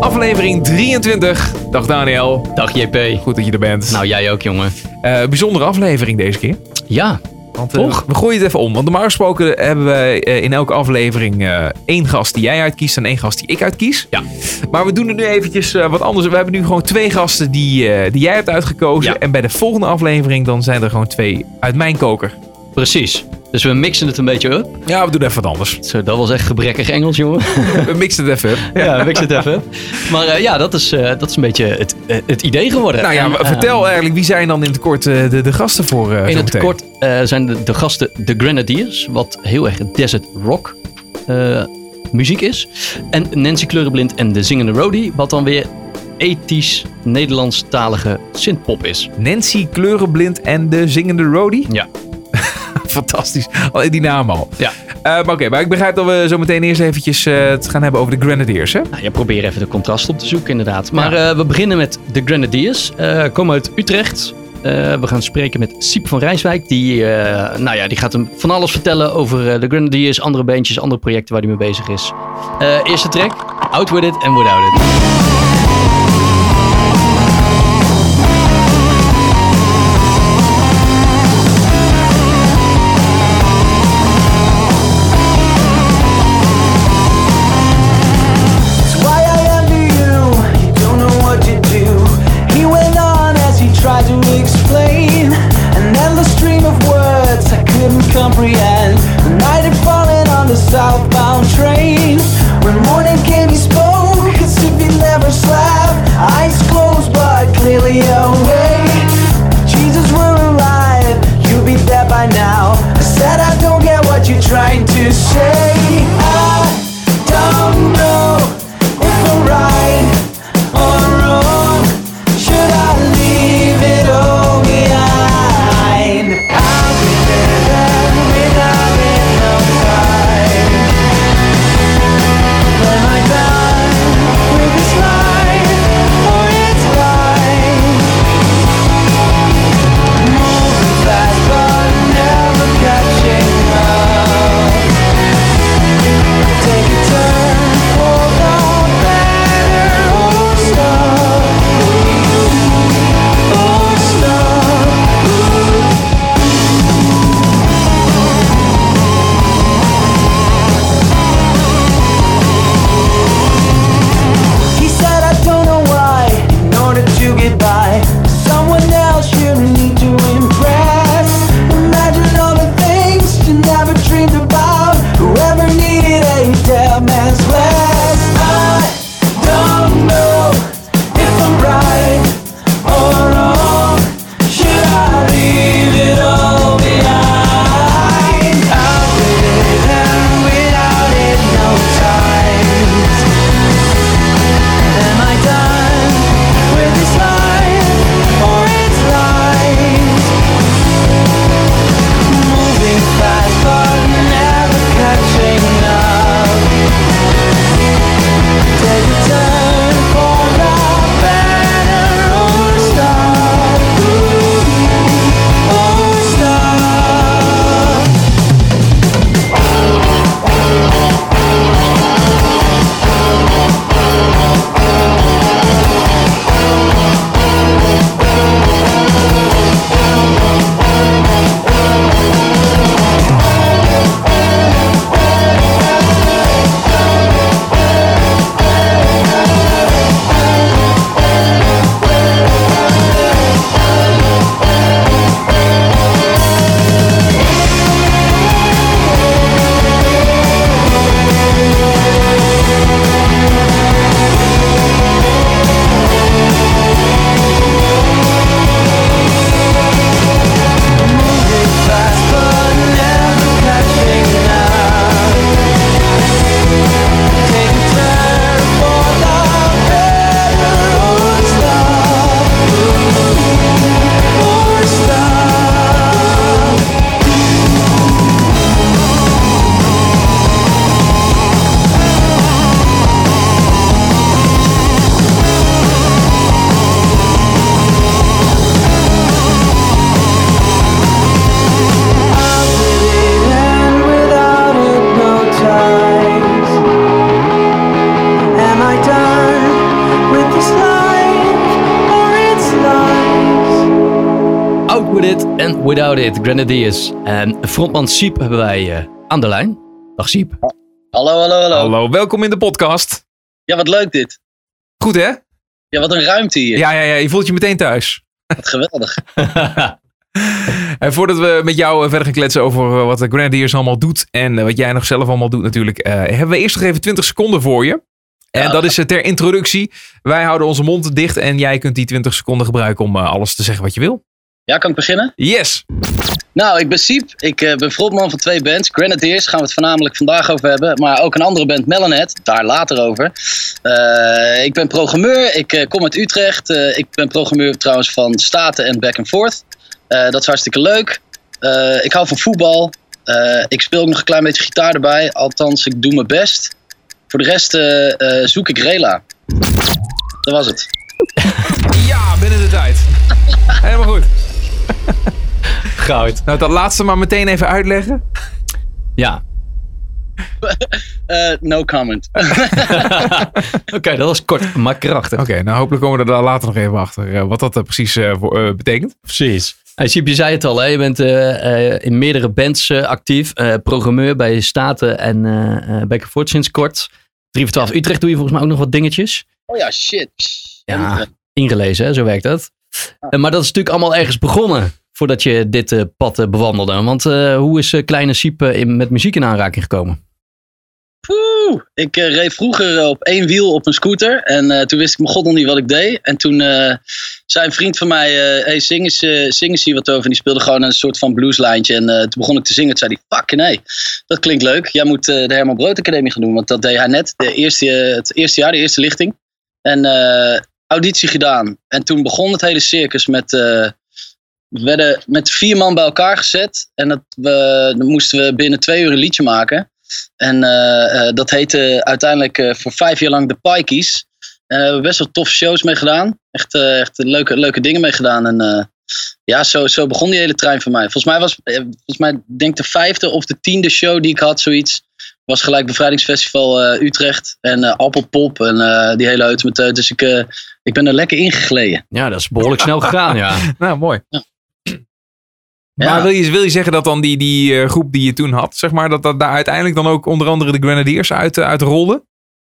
Aflevering 23. Dag Daniel. Dag JP. Goed dat je er bent. Nou, jij ook, jongen. Eh, bijzondere aflevering deze keer. Ja, Want, eh, Toch? we gooien het even om. Want normaal gesproken hebben wij eh, in elke aflevering eh, één gast die jij uitkiest en één gast die ik uitkies. Ja. Maar we doen het nu eventjes eh, wat anders. We hebben nu gewoon twee gasten die, eh, die jij hebt uitgekozen. Ja. En bij de volgende aflevering dan zijn er gewoon twee uit mijn koker. Precies. Dus we mixen het een beetje up. Ja, we doen even wat anders. Zo, dat was echt gebrekkig Engels, jongen. we mixen het even. up. ja, mix het even. Maar eh, ja, dat is, eh, dat is een beetje het, eh, het idee geworden. Nou ja, En, vertel eigenlijk, wie zijn dan in het kort de, de gasten voor In het kort zijn de, de gasten de Grenadiers, wat heel erg desert rock muziek is. En Nancy Kleurenblind en de Zingende Roadie, wat dan weer ethisch Nederlandstalige synthpop is. Nancy Kleurenblind en de zingende roadie. Ja. Fantastisch. Al die naam al. Ja. Eh, oké, maar ik begrijp dat we zo meteen eerst eventjes eh, het gaan hebben over de Grenadiers, hè? Nou, ja, probeer even de contrast op te zoeken, inderdaad. Maar eh, we beginnen met de Grenadiers. Komen uit Utrecht. We gaan spreken met Siep van Rijswijk. Die, nou ja, die gaat hem van alles vertellen over de Grenadiers, andere bandjes, andere projecten waar hij mee bezig is. Eerste track, Out With It and Without It. It, Grenadiers. En frontman Siep hebben wij eh, aan de lijn. Dag Siep. Hallo, hallo, hallo. Hallo, welkom in de podcast. Ja, wat leuk dit. Goed hè? Ja, wat een ruimte hier. Ja, ja, ja, je voelt je meteen thuis. Wat geweldig. En voordat we met jou eh, verder gaan kletsen over eh, wat de Grenadiers allemaal doet en wat jij nog zelf allemaal doet natuurlijk, eh, hebben we eerst nog even 20 seconden voor je. En Ja. dat is ter introductie. Wij houden onze mond dicht en jij kunt die 20 seconden gebruiken om alles te zeggen wat je wil. Ja, kan ik beginnen? Yes! Nou, ik ben Siep. Ik eh, ben frontman van twee bands. Grenadiers gaan we het voornamelijk vandaag over hebben. Maar ook een andere band, Melanet. Daar later over. Eh, ik ben programmeur. Ik eh, kom uit Utrecht. Ik ben programmeur trouwens van Staten en Back and Forth. Dat is hartstikke leuk. Ik hou van voetbal. Ik speel ook nog een klein beetje gitaar erbij. Althans, ik doe mijn best. Voor de rest zoek ik Rela. Dat was het. Ja, binnen de tijd. Helemaal goed. Goud. Nou, dat laatste maar meteen even uitleggen. Ja. Eh, no comment. Oké, dat was kort, maar krachtig. Oké, nou hopelijk komen we er daar later nog even achter eh, wat dat eh, precies eh, voor, eh, betekent. Precies. Hey, Siep, je zei het al, hè? je bent eh, eh, in meerdere bands actief. Eh, programmeur bij Staten en eh uh, Back and Forth sinds kort. 3 voor 12 Utrecht doe je volgens mij ook nog wat dingetjes. Oh ja, shit. Ja, ingelezen, hè? zo werkt dat. Eh, maar dat is natuurlijk allemaal ergens begonnen voordat je dit eh, pad eh, bewandelde. Want hoe is kleine Siep met muziek in aanraking gekomen? Poeh, ik reed vroeger op één wiel op een scooter. En toen wist ik mijn god nog niet wat ik deed. En toen eh, zei een vriend van mij, hey, zing, eens, zing hier wat over. En die speelde gewoon een soort van blueslijntje. En toen begon ik te zingen. Toen zei hij, fuck nee, dat klinkt leuk. Jij moet de Herman Brood Academie gaan doen. Want dat deed hij net, de eerste, het eerste jaar, de eerste lichting. En auditie gedaan. En toen begon het hele circus met... eh, we werden met vier man bij elkaar gezet. En dat we, dan moesten we binnen twee uur een liedje maken. En eh, eh, dat heette uiteindelijk eh, voor vijf jaar lang de Pikeys. En we hebben best wel toffe shows mee gedaan. Echt, eh, echt leuke, leuke dingen mee gedaan. En eh, ja, zo, zo begon die hele trein voor mij. Volgens mij was, eh, volgens mij denk de vijfde of de tiende show die ik had, zoiets. Was gelijk Bevrijdingsfestival eh, Utrecht. En eh, Appelpop en eh, die hele eutemeteut. Dus ik, eh, ik ben er lekker ingegleden. Ja, dat is behoorlijk snel gegaan, ja. Nou, mooi. Ja. Maar wil je, wil je zeggen dat dan die, die eh, groep die je toen had, zeg maar, dat, dat daar uiteindelijk dan ook onder andere de Grenadiers uit, uh, uit rolden?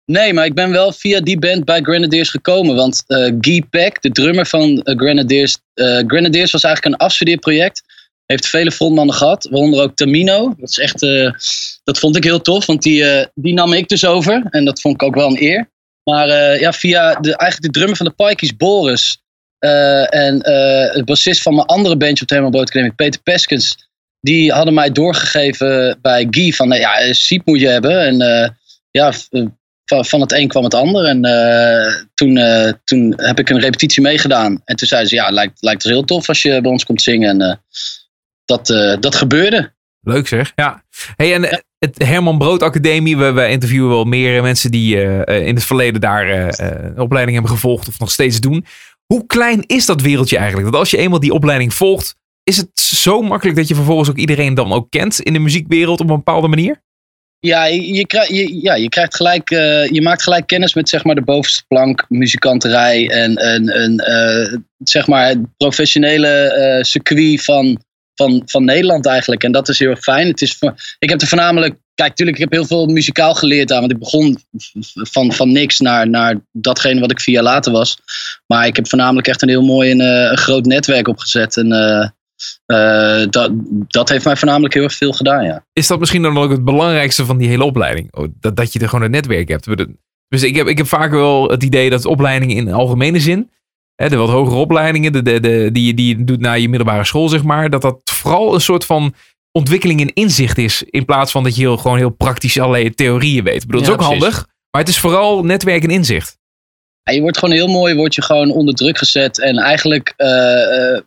Nee, maar ik ben wel via die band bij Grenadiers gekomen. Want eh Guy Peck, de drummer van Grenadiers. eh, Grenadiers was eigenlijk een afstudeerproject. Heeft vele frontmannen gehad, waaronder ook Tamino. Dat, is echt, eh, dat vond ik heel tof, want die, eh, die nam ik dus over. En dat vond ik ook wel een eer. Maar eh, ja, via de, eigenlijk de drummer van de Pikeys, Boris. en het bassist van mijn andere bandje op de Brood Academy, Peter Peskens. Die hadden mij doorgegeven bij Guy van, nou ja, Siep moet je hebben. En ja, van, van het een kwam het ander. En toen, toen heb ik een repetitie meegedaan. En toen zeiden ze, ja, het lijkt, lijkt ons heel tof als je bij ons komt zingen. En dat, eh, dat gebeurde. Leuk zeg. Ja. Hey, en eh, het Herman Brood Academie, we, we interviewen wel meer mensen die eh, eh, in het verleden daar eh, eh, een opleiding hebben gevolgd of nog steeds doen. Hoe klein is dat wereldje eigenlijk? Dat als je eenmaal die opleiding volgt, is het zo makkelijk dat je vervolgens ook iedereen dan ook kent in de muziekwereld op een bepaalde manier? Ja, je, krijgt, je, ja, je krijgt gelijk, eh, je maakt gelijk kennis met zeg maar de bovenste plank, muzikanterij en, en, en eh, zeg maar het professionele eh, circuit van, van, van Nederland eigenlijk. En dat is heel erg fijn. Het is, ik heb er voornamelijk, kijk, natuurlijk, ik heb heel veel muzikaal geleerd aan, want ik begon van, van niks naar, naar datgene wat ik vier jaar later was. Maar ik heb voornamelijk echt een heel mooi en eh, een groot netwerk opgezet. En eh, eh, dat, dat heeft mij voornamelijk heel erg veel gedaan, ja. Is dat misschien dan ook het belangrijkste van die hele opleiding? Oh, Dat, dat je er gewoon een netwerk hebt. Dus ik heb, ik heb vaak wel het idee dat opleidingen in algemene zin, hè, de wat hogere opleidingen, de, de, de, die, je- die je doet na je middelbare school, zeg maar, dat dat vooral een soort van ontwikkeling in inzicht is. In plaats van dat je heel, gewoon heel praktisch allerlei theorieën weet. Ik bedoel, dat is ook precies. handig, maar het is vooral netwerk en inzicht. Ja, je wordt gewoon heel mooi, word je gewoon onder druk gezet. En eigenlijk eh, eh,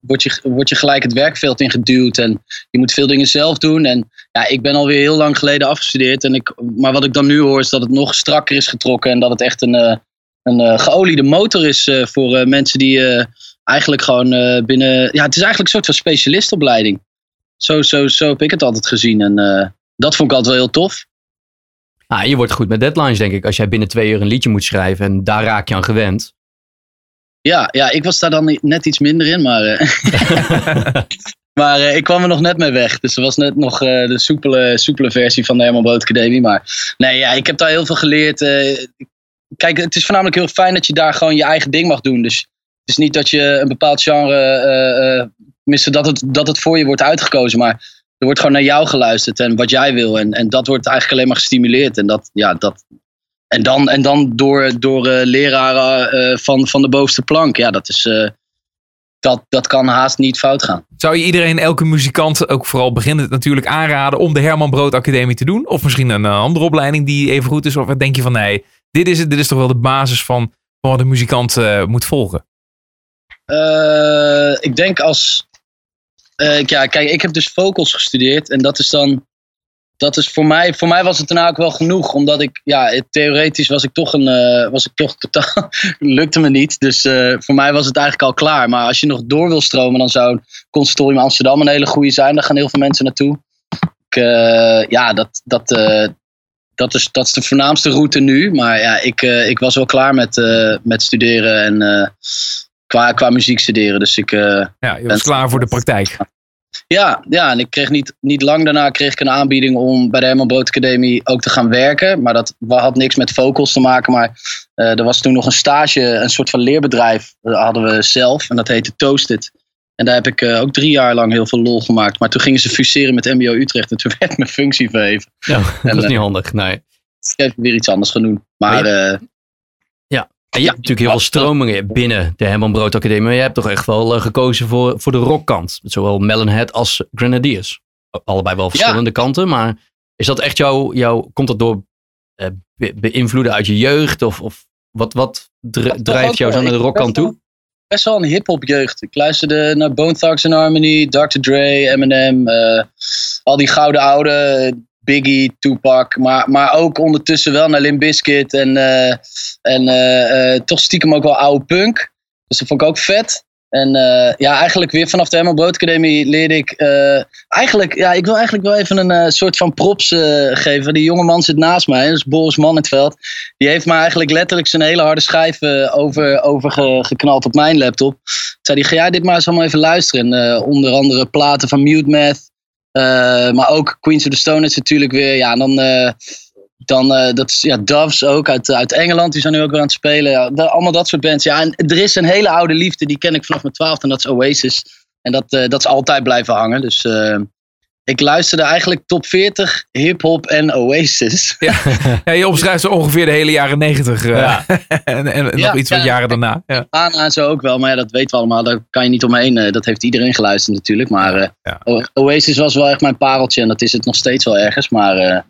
word, je, word je gelijk het werkveld ingeduwd. En je moet veel dingen zelf doen. En ja, ik ben alweer heel lang geleden afgestudeerd. En ik, maar wat ik dan nu hoor is dat het nog strakker is getrokken. En dat het echt een, eh, een eh, geoliede motor is eh, voor eh, mensen die eigenlijk gewoon binnen... Ja, het is eigenlijk een soort van specialistopleiding. Zo, zo, zo heb ik het altijd gezien. En dat vond ik altijd wel heel tof. Ah, je wordt goed met deadlines, denk ik. Als jij binnen twee uur een liedje moet schrijven en daar raak je aan gewend. Ja, ja, ik was daar dan net iets minder in, maar, maar ik kwam er nog net mee weg. Dus er was net nog de soepele, soepele versie van de Herman Brood Academie. Maar nee, ja, ik heb daar heel veel geleerd. Kijk, het is voornamelijk heel fijn dat je daar gewoon je eigen ding mag doen. Dus het is niet dat je een bepaald genre, eh, eh, tenminste dat het, dat het voor je wordt uitgekozen. Maar er wordt gewoon naar jou geluisterd en wat jij wil. En, en dat wordt eigenlijk alleen maar gestimuleerd. En dat, ja, dat, en dan, en dan door, door eh, leraren van, van de bovenste plank. Ja, dat, is, dat, dat kan haast niet fout gaan. Zou je iedereen, elke muzikant, ook vooral beginnend natuurlijk aanraden om de Herman Brood Academie te doen? Of misschien een andere opleiding die even goed is? Of denk je van nee, dit is, het, dit is toch wel de basis van, wat een muzikant eh, moet volgen? Eh, ik denk als. eh, ja, kijk, ik heb dus vocals gestudeerd. En dat is dan. Dat is voor mij, voor mij was het daarna ook wel genoeg. Omdat ik, ja, theoretisch was ik toch een. was ik toch totaal. lukte me niet. Dus voor mij was het eigenlijk al klaar. Maar als je nog door wil stromen, dan zou een in Amsterdam een hele goede zijn. Daar gaan heel veel mensen naartoe. Ik, ja, dat, dat, dat, is, dat is de voornaamste route nu. Maar ja, ik, eh, ik was wel klaar met, eh, met studeren en eh, qua, qua muziek studeren. Dus ik, Ja, je was klaar voor de praktijk. ja, ja, en ik kreeg niet, niet lang daarna kreeg ik een aanbieding om bij de Herman Brood Academie ook te gaan werken. Maar dat had niks met vocals te maken. Maar er was toen nog een stage, een soort van leerbedrijf hadden we zelf. En dat heette Toasted. En daar heb ik eh, ook drie jaar lang heel veel lol gemaakt. Maar toen gingen ze fuseren met MBO Utrecht. En toen werd mijn functie verheven. Ja, dat is eh, niet handig, nee. Ik heb weer iets anders gaan doen. Maar eh, En je hebt natuurlijk heel veel stromingen binnen de Herman Brood Academie. Maar je hebt toch echt wel eh, gekozen voor, voor de rockkant. Zowel Melonhead als Grenadiers. Allebei wel verschillende kanten. Maar is dat echt jouw... jouw komt dat door eh, be- beïnvloeden uit je jeugd? Of, of wat, wat dr- drijft jou zo naar de rockkant toe? Best wel een hip-hop jeugd. Ik luisterde naar Bone Thugs and Harmony, Dr. Dre, Eminem, eh, al die gouden oude, Biggie, Tupac, maar, maar ook ondertussen wel naar Limp Bizkit en, eh, en eh, toch stiekem ook wel oude punk. Dus dat vond ik ook vet. En eh, ja, eigenlijk weer vanaf de Herman Brood Academie leerde ik. eh, eigenlijk, ja, ik wil eigenlijk wel even een eh, soort van props geven. Die jonge man zit naast mij, dat is Boris Mannetveld. Die heeft me eigenlijk letterlijk zijn hele harde schijf over, over ge- geknald op mijn laptop. Toen zei hij, ga jij dit maar eens allemaal even luisteren. En, onder andere platen van Mute Math. maar ook Queens of the Stone Age natuurlijk weer. Ja, en dan, dan eh, dat is, ja, Doves ook uit, uit Engeland. Die zijn nu ook weer aan het spelen. Ja, allemaal dat soort bands. Ja, en er is een hele oude liefde. Die ken ik vanaf mijn twaalfde. En dat is Oasis. En dat, eh, dat is altijd blijven hangen. Dus eh, ik luisterde eigenlijk top 40 hip-hop en Oasis. Ja, je omschrijft zo ongeveer de hele jaren negentig. eh, Ja. en, en nog Ja, iets wat ja. jaren daarna. Ja. Ana en zo ook wel, maar ja, dat weten we allemaal. Daar kan je niet omheen. eh, Dat heeft iedereen geluisterd natuurlijk. Maar eh, Ja. Oasis was wel echt mijn pareltje. En dat is het nog steeds wel ergens. Maar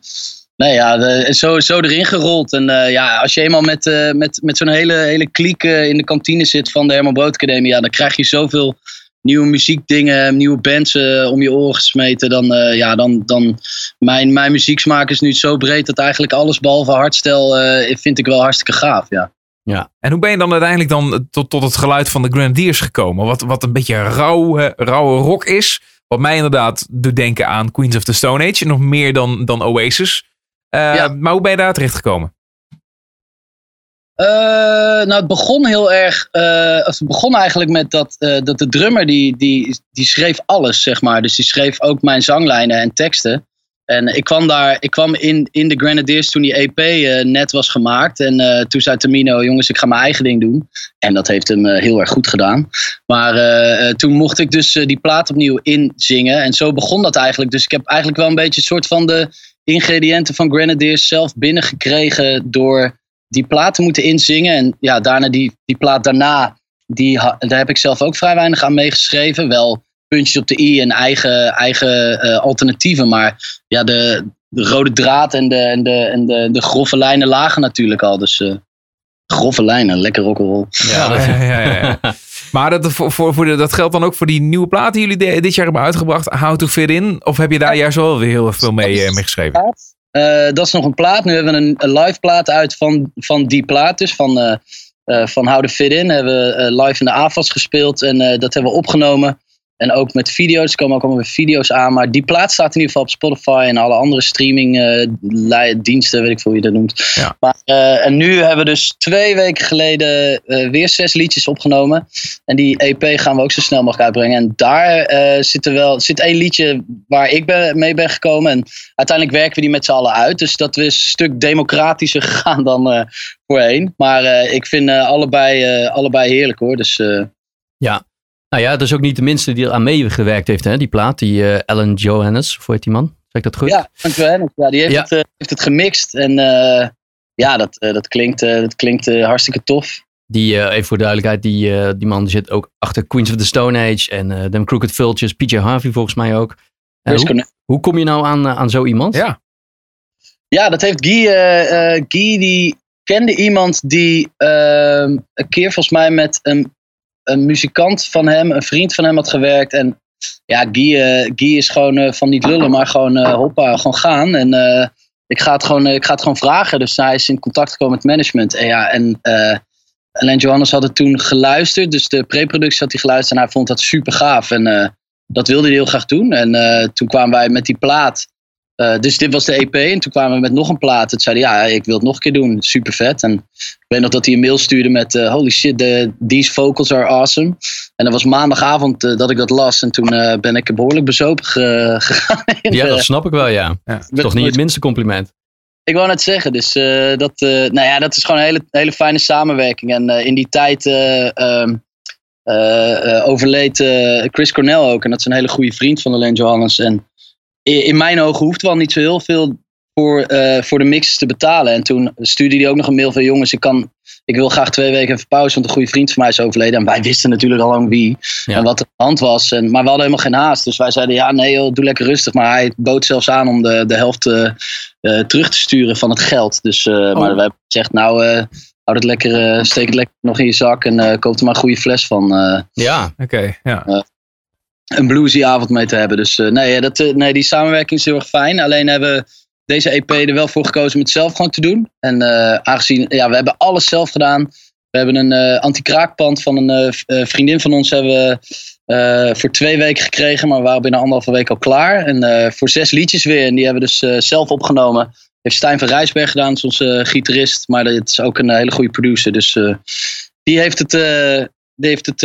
nee, ja, zo, zo erin gerold. En eh, ja, als je eenmaal met, eh, met, met zo'n hele, hele kliek eh, in de kantine zit van de Herman Brood Academie. Ja, dan krijg je zoveel nieuwe muziekdingen, nieuwe bands om je oren gesmeten. Dan, ja, dan, dan mijn, mijn muzieksmaak is nu zo breed dat eigenlijk alles behalve hardstyle eh, vind ik wel hartstikke gaaf. Ja. En hoe ben je dan uiteindelijk dan tot, tot het geluid van de Grenadiers gekomen? Wat, wat een beetje rauw, eh, rauwe rock is. Wat mij inderdaad doet denken aan Queens of the Stone Age. Nog meer dan, dan Oasis. Eh, Ja. Maar hoe ben je daar terecht gekomen? Eh, nou, het begon heel erg. of het begon eigenlijk met dat, eh, dat de drummer die, die, die schreef alles, zeg maar. Dus die schreef ook mijn zanglijnen en teksten. En ik kwam daar, ik kwam in, in de Grenadiers toen die EP net was gemaakt. En toen zei Tamino, jongens, ik ga mijn eigen ding doen. En dat heeft hem heel erg goed gedaan. Maar toen mocht ik dus die plaat opnieuw inzingen. En zo begon dat eigenlijk. Dus ik heb eigenlijk wel een beetje een soort van de ingrediënten van Grenadiers zelf binnengekregen door die plaat te moeten inzingen. En ja, daarna die, die plaat daarna, die, daar heb ik zelf ook vrij weinig aan meegeschreven. Wel puntjes op de i en eigen, eigen eh, alternatieven. Maar ja, de, de rode draad en, de, en, de, en de, de grove lijnen lagen natuurlijk al. Dus eh, grove lijnen, lekker rock'n'roll. Ja, dat- ja, ja, ja, ja. Maar dat, voor, voor, voor de, dat geldt dan ook voor die nieuwe plaat die jullie dit jaar hebben uitgebracht. How to Fit In? Of heb je daar juist wel weer heel veel mee, eh, mee geschreven? Eh, dat is nog een plaat. Nu hebben we een, een live plaat uit van, van die plaat. Dus van, eh eh van How to Fit In. Hebben we live in de AFAS gespeeld. En dat hebben we opgenomen. En ook met video's, er komen ook allemaal weer video's aan. Maar die plaat staat in ieder geval op Spotify en alle andere streaming eh, diensten, weet ik veel hoe je dat noemt. Ja. Maar, eh, en nu hebben we dus twee weken geleden eh, weer zes liedjes opgenomen. En die EP gaan we ook zo snel mogelijk uitbrengen. En daar zit er wel zit één liedje waar ik ben, mee ben gekomen. En uiteindelijk werken we die met z'n allen uit. Dus dat is een stuk democratischer gegaan dan voorheen. Maar ik vind allebei, allebei heerlijk hoor. Dus eh, Nou ja, dat is ook niet de minste die er aan meegewerkt heeft, hè, die plaat. Die eh Alan Johannes, hoe heet die man? Zeg ik dat goed? ja, dankjewel. Hennis. Ja, die heeft, Ja. Het, eh, heeft het gemixt. En eh, ja, dat, eh, dat klinkt, eh, dat klinkt hartstikke tof. Die, eh, even voor duidelijkheid, die, eh, die man zit ook achter Queens of the Stone Age en eh Them Crooked Vultures, PJ Harvey volgens mij ook. Hoe, hoe kom je nou aan, aan zo iemand? Ja. Ja, dat heeft Guy. eh, eh, Guy die kende iemand die ehm, een keer volgens mij met een, een muzikant van hem, een vriend van hem had gewerkt. En ja, Guy, Guy is gewoon eh, van niet lullen, maar gewoon eh, hoppa, gewoon gaan. En ik, ga het gewoon, ik ga het gewoon vragen. Dus hij is in contact gekomen met management. En ja, en Johannes had het toen geluisterd. Dus de pre-productie had hij geluisterd en hij vond dat super gaaf. En dat wilde hij heel graag doen. En toen kwamen wij met die plaat. Eh, dus dit was de EP. En toen kwamen we met nog een plaat. Toen zei hij, ja, ik wil het nog een keer doen. Super vet. En ik weet nog dat hij een mail stuurde met... eh, holy shit, the, these vocals are awesome. En dat was maandagavond eh, dat ik dat las. En toen eh, ben ik behoorlijk bezopen ge- gegaan. Ja, de- dat snap ik wel, ja. Toch niet het minste compliment. ik wou net zeggen, dus eh, dat, eh, nou ja, dat is gewoon een hele, hele fijne samenwerking. En eh, in die tijd eh, ehm, eh, eh, overleed eh, Chris Cornell ook. En dat is een hele goede vriend van Alain Johannes. En in, in mijn ogen hoeft wel niet zo heel veel voor, eh, voor de mixes te betalen. En toen stuurde hij ook nog een mail van jongens, ik, kan, ik wil graag twee weken even pauze, want een goede vriend van mij is overleden. En wij wisten natuurlijk al lang wie Ja. en wat er aan de hand was. En, maar we hadden helemaal geen haast. Dus wij zeiden, ja nee joh, doe lekker rustig. Maar hij bood zelfs aan om de, de helft eh, eh, terug te sturen van het geld. Dus, eh, Maar we hebben gezegd, nou, eh houd het lekker, steek het lekker nog in je zak en eh, koop er maar een goede fles van. eh, Ja, Oké, ja. Een bluesy avond mee te hebben. Dus eh, nee, dat, eh, nee, die samenwerking is heel erg fijn. Alleen hebben we deze EP er wel voor gekozen om het zelf gewoon te doen. En eh, aangezien, ja, we hebben alles zelf gedaan. We hebben een anti-kraakpand van een vriendin van ons hebben we voor twee weken gekregen. Maar we waren binnen anderhalve week al klaar. En voor zes liedjes weer. En die hebben we dus zelf opgenomen. Heeft Stijn van Rijsberg gedaan, onze gitarist. Maar dat is ook een hele goede producer. Dus die, heeft het, die, heeft het,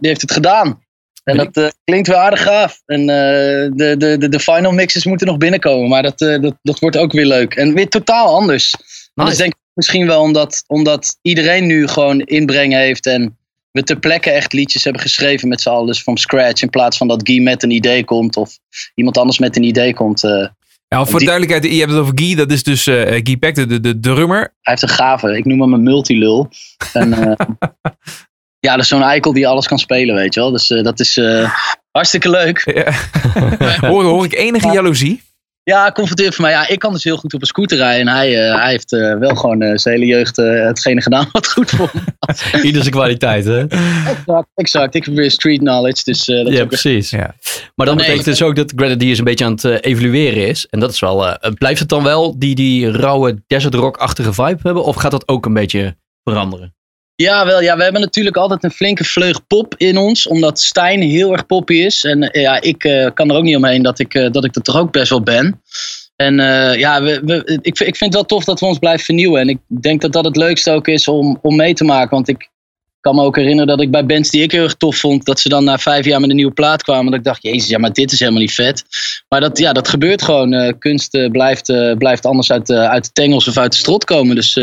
die heeft het gedaan. En dat eh, klinkt wel aardig gaaf. En eh, de, de, de, final mixes moeten nog binnenkomen. Maar dat, eh, dat, dat wordt ook weer leuk. En weer totaal anders. En dat is denk ik misschien wel omdat, omdat iedereen nu gewoon inbreng heeft. En we ter plekke echt liedjes hebben geschreven met z'n allen. Dus from scratch. In plaats van dat Guy met een idee komt. Of iemand anders met een idee komt. hij Ja, voor Die- duidelijkheid, je hebt het over Guy. Dat is dus Guy Peck, de, de, de drummer. heeft een gave. Ik noem hem een multilul. En, ja, dat is zo'n eikel die alles kan spelen, weet je wel. Dus eh, dat is eh, hartstikke leuk. Ja. hoor, hoor ik enige jaloezie? Ja, confronteert voor mij. Ja, ik kan dus heel goed op een scooter rijden. En hij, eh, hij heeft eh, wel gewoon eh, zijn hele jeugd eh, hetgene gedaan wat goed voor hem Ieder zijn kwaliteit, hè? Exact, exact. Ik heb weer street knowledge. Dus eh, dat is Ja, precies. Ja. Maar dan Nee. betekent dus ook dat Grenadiers een beetje aan het eh, evolueren is. En dat is wel, eh, blijft het dan wel die, die rauwe desert rock-achtige vibe hebben? Of gaat dat ook een beetje veranderen? Ja, wel. Ja, we hebben natuurlijk altijd een flinke vleug pop in ons. Omdat Stijn heel erg poppy is. En eh, ja, ik eh, kan er ook niet omheen dat ik, eh, dat ik toch ook best wel ben. En ja, we, we, ik, ik vind het wel tof dat we ons blijven vernieuwen. En ik denk dat dat het leukste ook is om, om mee te maken. Want ik kan me ook herinneren dat ik bij bands die ik heel erg tof vond... dat ze dan na vijf jaar met een nieuwe plaat kwamen. Dat ik dacht, jezus, ja, maar dit is helemaal niet vet. Maar dat, ja, dat gebeurt gewoon. Eh, kunst eh, blijft, eh, blijft anders uit, uit de tengels of uit de strot komen. Dus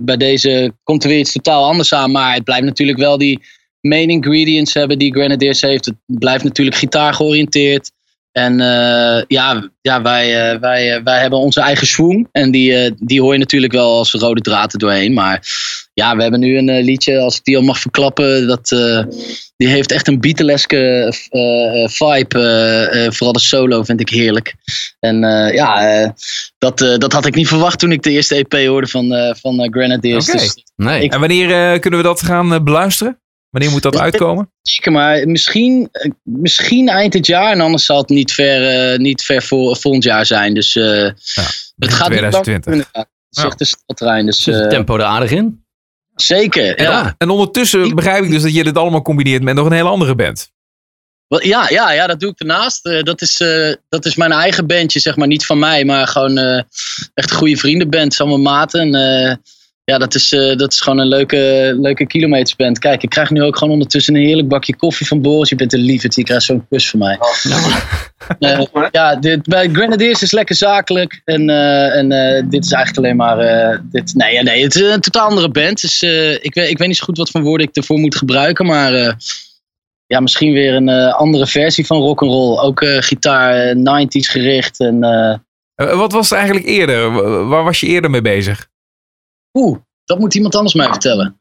bij deze komt er weer iets totaal anders aan. Maar het blijft natuurlijk wel die main ingredients hebben die Grenadiers heeft. Het blijft natuurlijk gitaar georiënteerd. En ja, ja wij, wij, wij hebben onze eigen swoon. En die, die hoor je natuurlijk wel als rode draad er doorheen. Maar ja, we hebben nu een eh, liedje, als ik die al mag verklappen. Dat, eh, die heeft echt een Beatleske eh, eh, vibe. vooral de solo vind ik heerlijk. En eh, ja, eh, dat, eh, dat had ik niet verwacht toen ik de eerste EP hoorde van, eh van Grenadiers. Oké. Dus Nee. Ik- En wanneer eh, kunnen we dat gaan beluisteren? Wanneer moet dat Ja, uitkomen? zeker, maar misschien, misschien eind dit jaar. En anders zal het niet ver, niet ver voor volgend jaar zijn. Dus eh, het gaat niet lang 2020. inderdaad. Het is Ja. echt een sneltrein. Dus Zit het tempo er aardig in? Zeker. Ja. En ondertussen begrijp ik dus dat je dit allemaal combineert met nog een hele andere band. Ja, ja, ja, dat doe ik ernaast. Eh, dat, is, eh, dat is mijn eigen bandje, zeg maar. Niet van mij, maar gewoon eh, echt een goede vriendenband. Mijn maten. En, ja, dat is, eh, dat is gewoon een leuke, leuke kilometersband. Kijk, ik krijg nu ook gewoon ondertussen een heerlijk bakje koffie van Boris. Je bent een lieverd, je krijgt zo'n kus van mij. Eh, ja, dit, bij Grenadiers is lekker zakelijk. En, eh, en eh, dit is eigenlijk alleen maar... eh, dit, nee, ja, nee, het is een totaal andere band. Dus, eh, ik, weet, ik weet niet zo goed wat voor woorden ik ervoor moet gebruiken. Maar eh, ja, misschien weer een eh, andere versie van rock'n'roll. Ook eh, gitaar, eh, 90s gericht. En, Wat was het eigenlijk eerder? Wa- Waar was je eerder mee bezig? Oeh, dat moet iemand anders mij vertellen.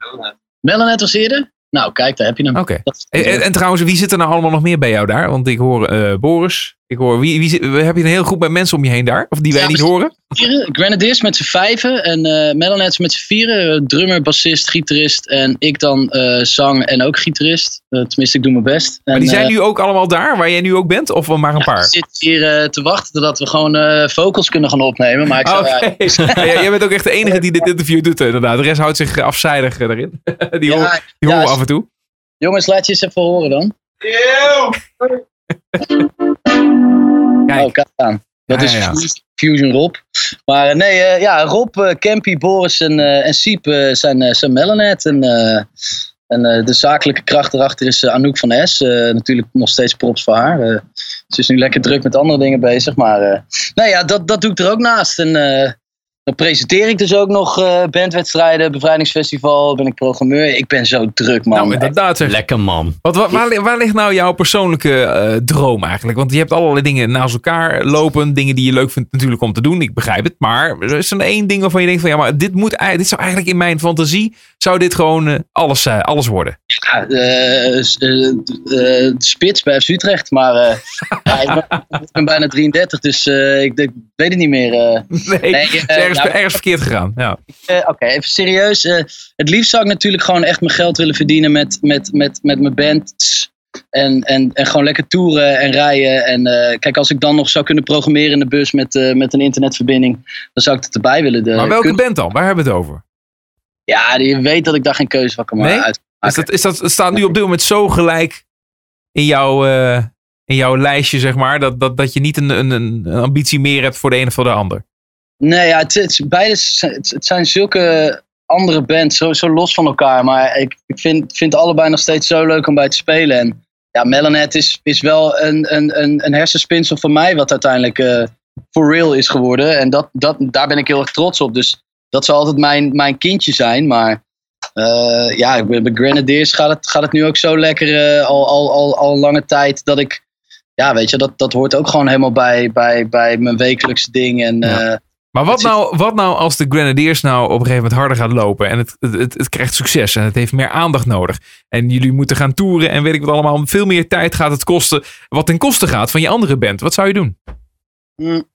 Melonet was eerder? Nou, kijk, daar heb je hem. Oké. Dat- En, en- en trouwens, wie zit er nou allemaal nog meer bij jou daar? Want ik hoor eh, Boris. Ik hoor, wie, wie zit- heb je een heel groep met mensen om je heen daar? Of die wij Ja, niet horen? vieren. Grenadiers met z'n vijven en eh Melonet met z'n vieren. Eh, Drummer, bassist, gitarist en ik dan eh, zang en ook gitarist. Tenminste, ik doe mijn best. Maar En, die zijn nu ook allemaal daar, waar jij nu ook bent? Of maar een ja, paar? we zitten hier eh, te wachten totdat we gewoon eh, vocals kunnen gaan opnemen. Maar ik Ah, zou, ja, Ja, jij bent ook echt de enige die dit interview doet, inderdaad. De rest houdt zich afzijdig erin. die ja, horen, die ja, horen we af en toe. jongens, laat je eens even horen dan. Kijk. Aan. Dat is ja. Fusion Rob. Maar eh, nee, eh, ja, Rob, eh, Campy, Boris en, eh en Siep zijn, zijn Melonet. En, en de zakelijke kracht erachter is Anouk van S. Natuurlijk nog steeds props voor haar. Ze is nu lekker druk met andere dingen bezig. Maar nou ja, dat, dat doe ik er ook naast. En dan presenteer ik dus ook nog eh, bandwedstrijden, bevrijdingsfestival, ben ik programmeur. Ik ben zo druk, man. Nou, inderdaad zeg. Lekker man. Wat, wa- waar, li- waar ligt nou jouw persoonlijke eh, droom eigenlijk? Want je hebt allerlei dingen naast elkaar lopen. Dingen die je leuk vindt natuurlijk om te doen. Ik begrijp het. Maar er is er één ding waarvan je denkt van... Ja, maar dit, moet, dit zou eigenlijk in mijn fantasie... Zou dit gewoon eh, alles, eh, alles worden? Ja, eh, eh, eh, de spits bij FC Utrecht. Maar ja, ik, ben, ik ben bijna 33, dus ik, ik weet het niet meer. Nee, Nee, het is ergens, verkeerd gegaan. Ja. Oké, even serieus. Het liefst zou ik natuurlijk gewoon echt mijn geld willen verdienen met, met, met, met mijn band. En, en, en gewoon lekker toeren en rijden. En kijk, als ik dan nog zou kunnen programmeren in de bus met, met een internetverbinding, dan zou ik het erbij willen. De, Maar welke kun- band dan? Waar hebben we het over? Ja, je weet dat ik daar geen keuze van kan Nee? maken. Is dat, is dat, staat nu op dit moment zo gelijk in jouw, eh, in jouw lijstje, zeg maar, dat, dat, dat je niet een, een, een ambitie meer hebt voor de een of voor de ander. Nee, ja, het, het, beide zijn- het, het zijn zulke andere bands, zo, zo los van elkaar. Maar ik, ik vind, vind allebei nog steeds zo leuk om bij te spelen. En ja, Melonet is, is wel een, een, een, een hersenspinsel van mij, wat uiteindelijk eh for real is geworden. En dat, dat, daar ben ik heel erg trots op. Dus dat zal altijd mijn, mijn kindje zijn. Maar eh, ja, bij Grenadiers gaat het, gaat het nu ook zo lekker eh, al, al, al, al een lange tijd dat ik. Ja, weet je, dat, dat hoort ook gewoon helemaal bij, bij, bij mijn wekelijkse ding. En Ja. eh, Maar wat nou, wat nou als de Grenadiers nou op een gegeven moment harder gaat lopen en het, het, het, het krijgt succes en het heeft meer aandacht nodig. En jullie moeten gaan toeren en weet ik wat allemaal. Veel meer tijd gaat het kosten, wat ten koste gaat van je andere band. Wat zou je doen? Mm.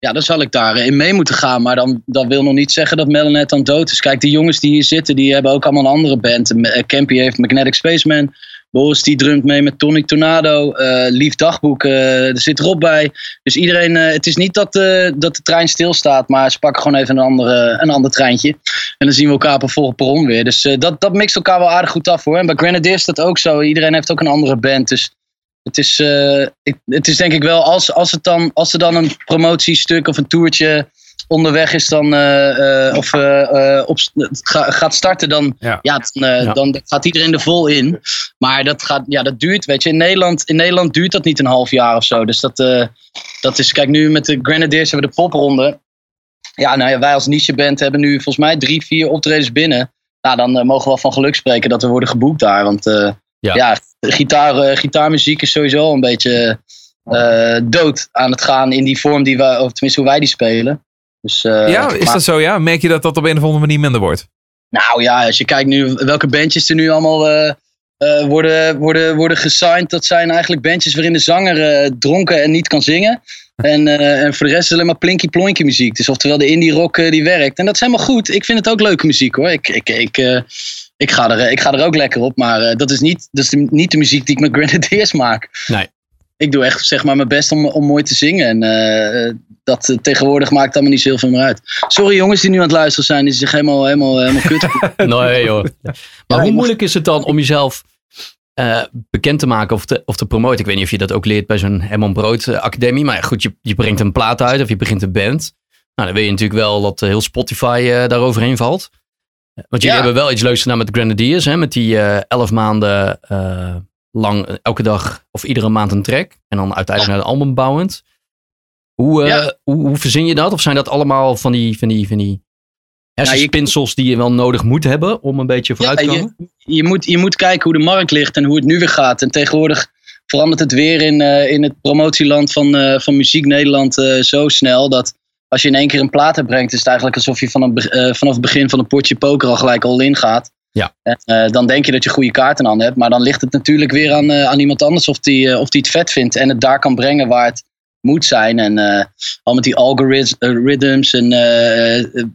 Ja, dan zal ik daarin mee moeten gaan. Maar dan, dat wil nog niet zeggen dat Melonet dan dood is. Kijk, die jongens die hier zitten, die hebben ook allemaal een andere band. Eh, Campy heeft Magnetic Spaceman. Boris die drumt mee met Tonic Tornado. eh, Lief Dagboek, eh, er zit Rob bij. Dus iedereen, eh, het is niet dat, eh, dat de trein stilstaat. Maar ze pakken gewoon even een, andere, een ander treintje. En dan zien we elkaar op een volgende perron weer. Dus eh, dat, dat mixt elkaar wel aardig goed af hoor. En bij Grenadiers is dat ook zo. Iedereen heeft ook een andere band. Dus het is, eh, ik, het is denk ik wel, als, als, het dan, als er dan een promotiestuk of een toertje onderweg is, dan, eh, eh, of op, ga- gaat starten, dan, Ja. ja. dan, Ja. dan gaat iedereen er vol in. Maar dat, gaat, ja, dat duurt, weet je. In Nederland, in Nederland duurt dat niet een half jaar of zo. Dus dat, dat is, kijk, nu met de Grenadiers hebben we de popronde. Ja, nou ja, wij als nicheband hebben nu volgens mij drie, vier optredens binnen. Nou, dan mogen we wel van geluk spreken dat we worden geboekt daar. Want Ja. ja, gitaar, eh, gitaarmuziek is sowieso al een beetje eh, dood aan het gaan in die vorm die wij, of tenminste hoe wij die spelen. Dus, eh, ja, is maar- dat zo? Ja? Merk je dat dat op een of andere manier minder wordt? nou ja, als je kijkt nu welke bandjes er nu allemaal worden, worden, worden gesigned. Dat zijn eigenlijk bandjes waarin de zanger dronken en niet kan zingen. En, en voor de rest is het alleen maar plinky plonky muziek. Dus oftewel de indie rock die werkt. En dat is helemaal goed. Ik vind het ook leuke muziek hoor. Ik, ik, ik, ik, ga, er, ik ga er ook lekker op. Maar eh, dat is, niet, dat is de- niet de muziek die ik met Grenadiers maak. Nee. Ik doe echt zeg maar mijn best om, om mooi te zingen. En eh, dat eh, tegenwoordig maakt allemaal niet zo heel veel meer uit. Sorry jongens die nu aan het luisteren zijn. Die zich helemaal, helemaal, helemaal kut Nee joh. Maar Ja, hoe moeilijk is het dan om jezelf eh, bekend te maken of te, of te promoten. Ik weet niet of je dat ook leert bij zo'n Herman Brood eh, Academie. Maar ja, goed, je, je brengt een plaat uit of je begint een band. Nou, dan wil je natuurlijk wel dat eh, heel Spotify eh daaroverheen valt. Want jullie Ja. hebben wel iets leuks gedaan met de Grenadiers. Hè, met die eh, elf maanden eh, lang eh, elke dag of iedere maand een track. En dan uiteindelijk naar een album bouwend. Hoe, Ja. hoe, hoe verzin je dat? Of zijn dat allemaal van die, van die, van die hersenspinsels die je wel nodig moet hebben om een beetje vooruit te Ja, komen? je, je, moet, je moet kijken hoe de markt ligt en hoe het nu weer gaat. En tegenwoordig verandert het weer in, in het promotieland van, van Muziek Nederland zo snel dat als je in één keer een plaat brengt, is het eigenlijk alsof je van een, eh, vanaf het begin van een potje poker al gelijk al in gaat. Ja. En, eh, dan denk je dat je goede kaarten aan hebt, maar dan ligt het natuurlijk weer aan, eh, aan iemand anders of die, of die het vet vindt en het daar kan brengen waar het moet zijn. En al met die algorithms en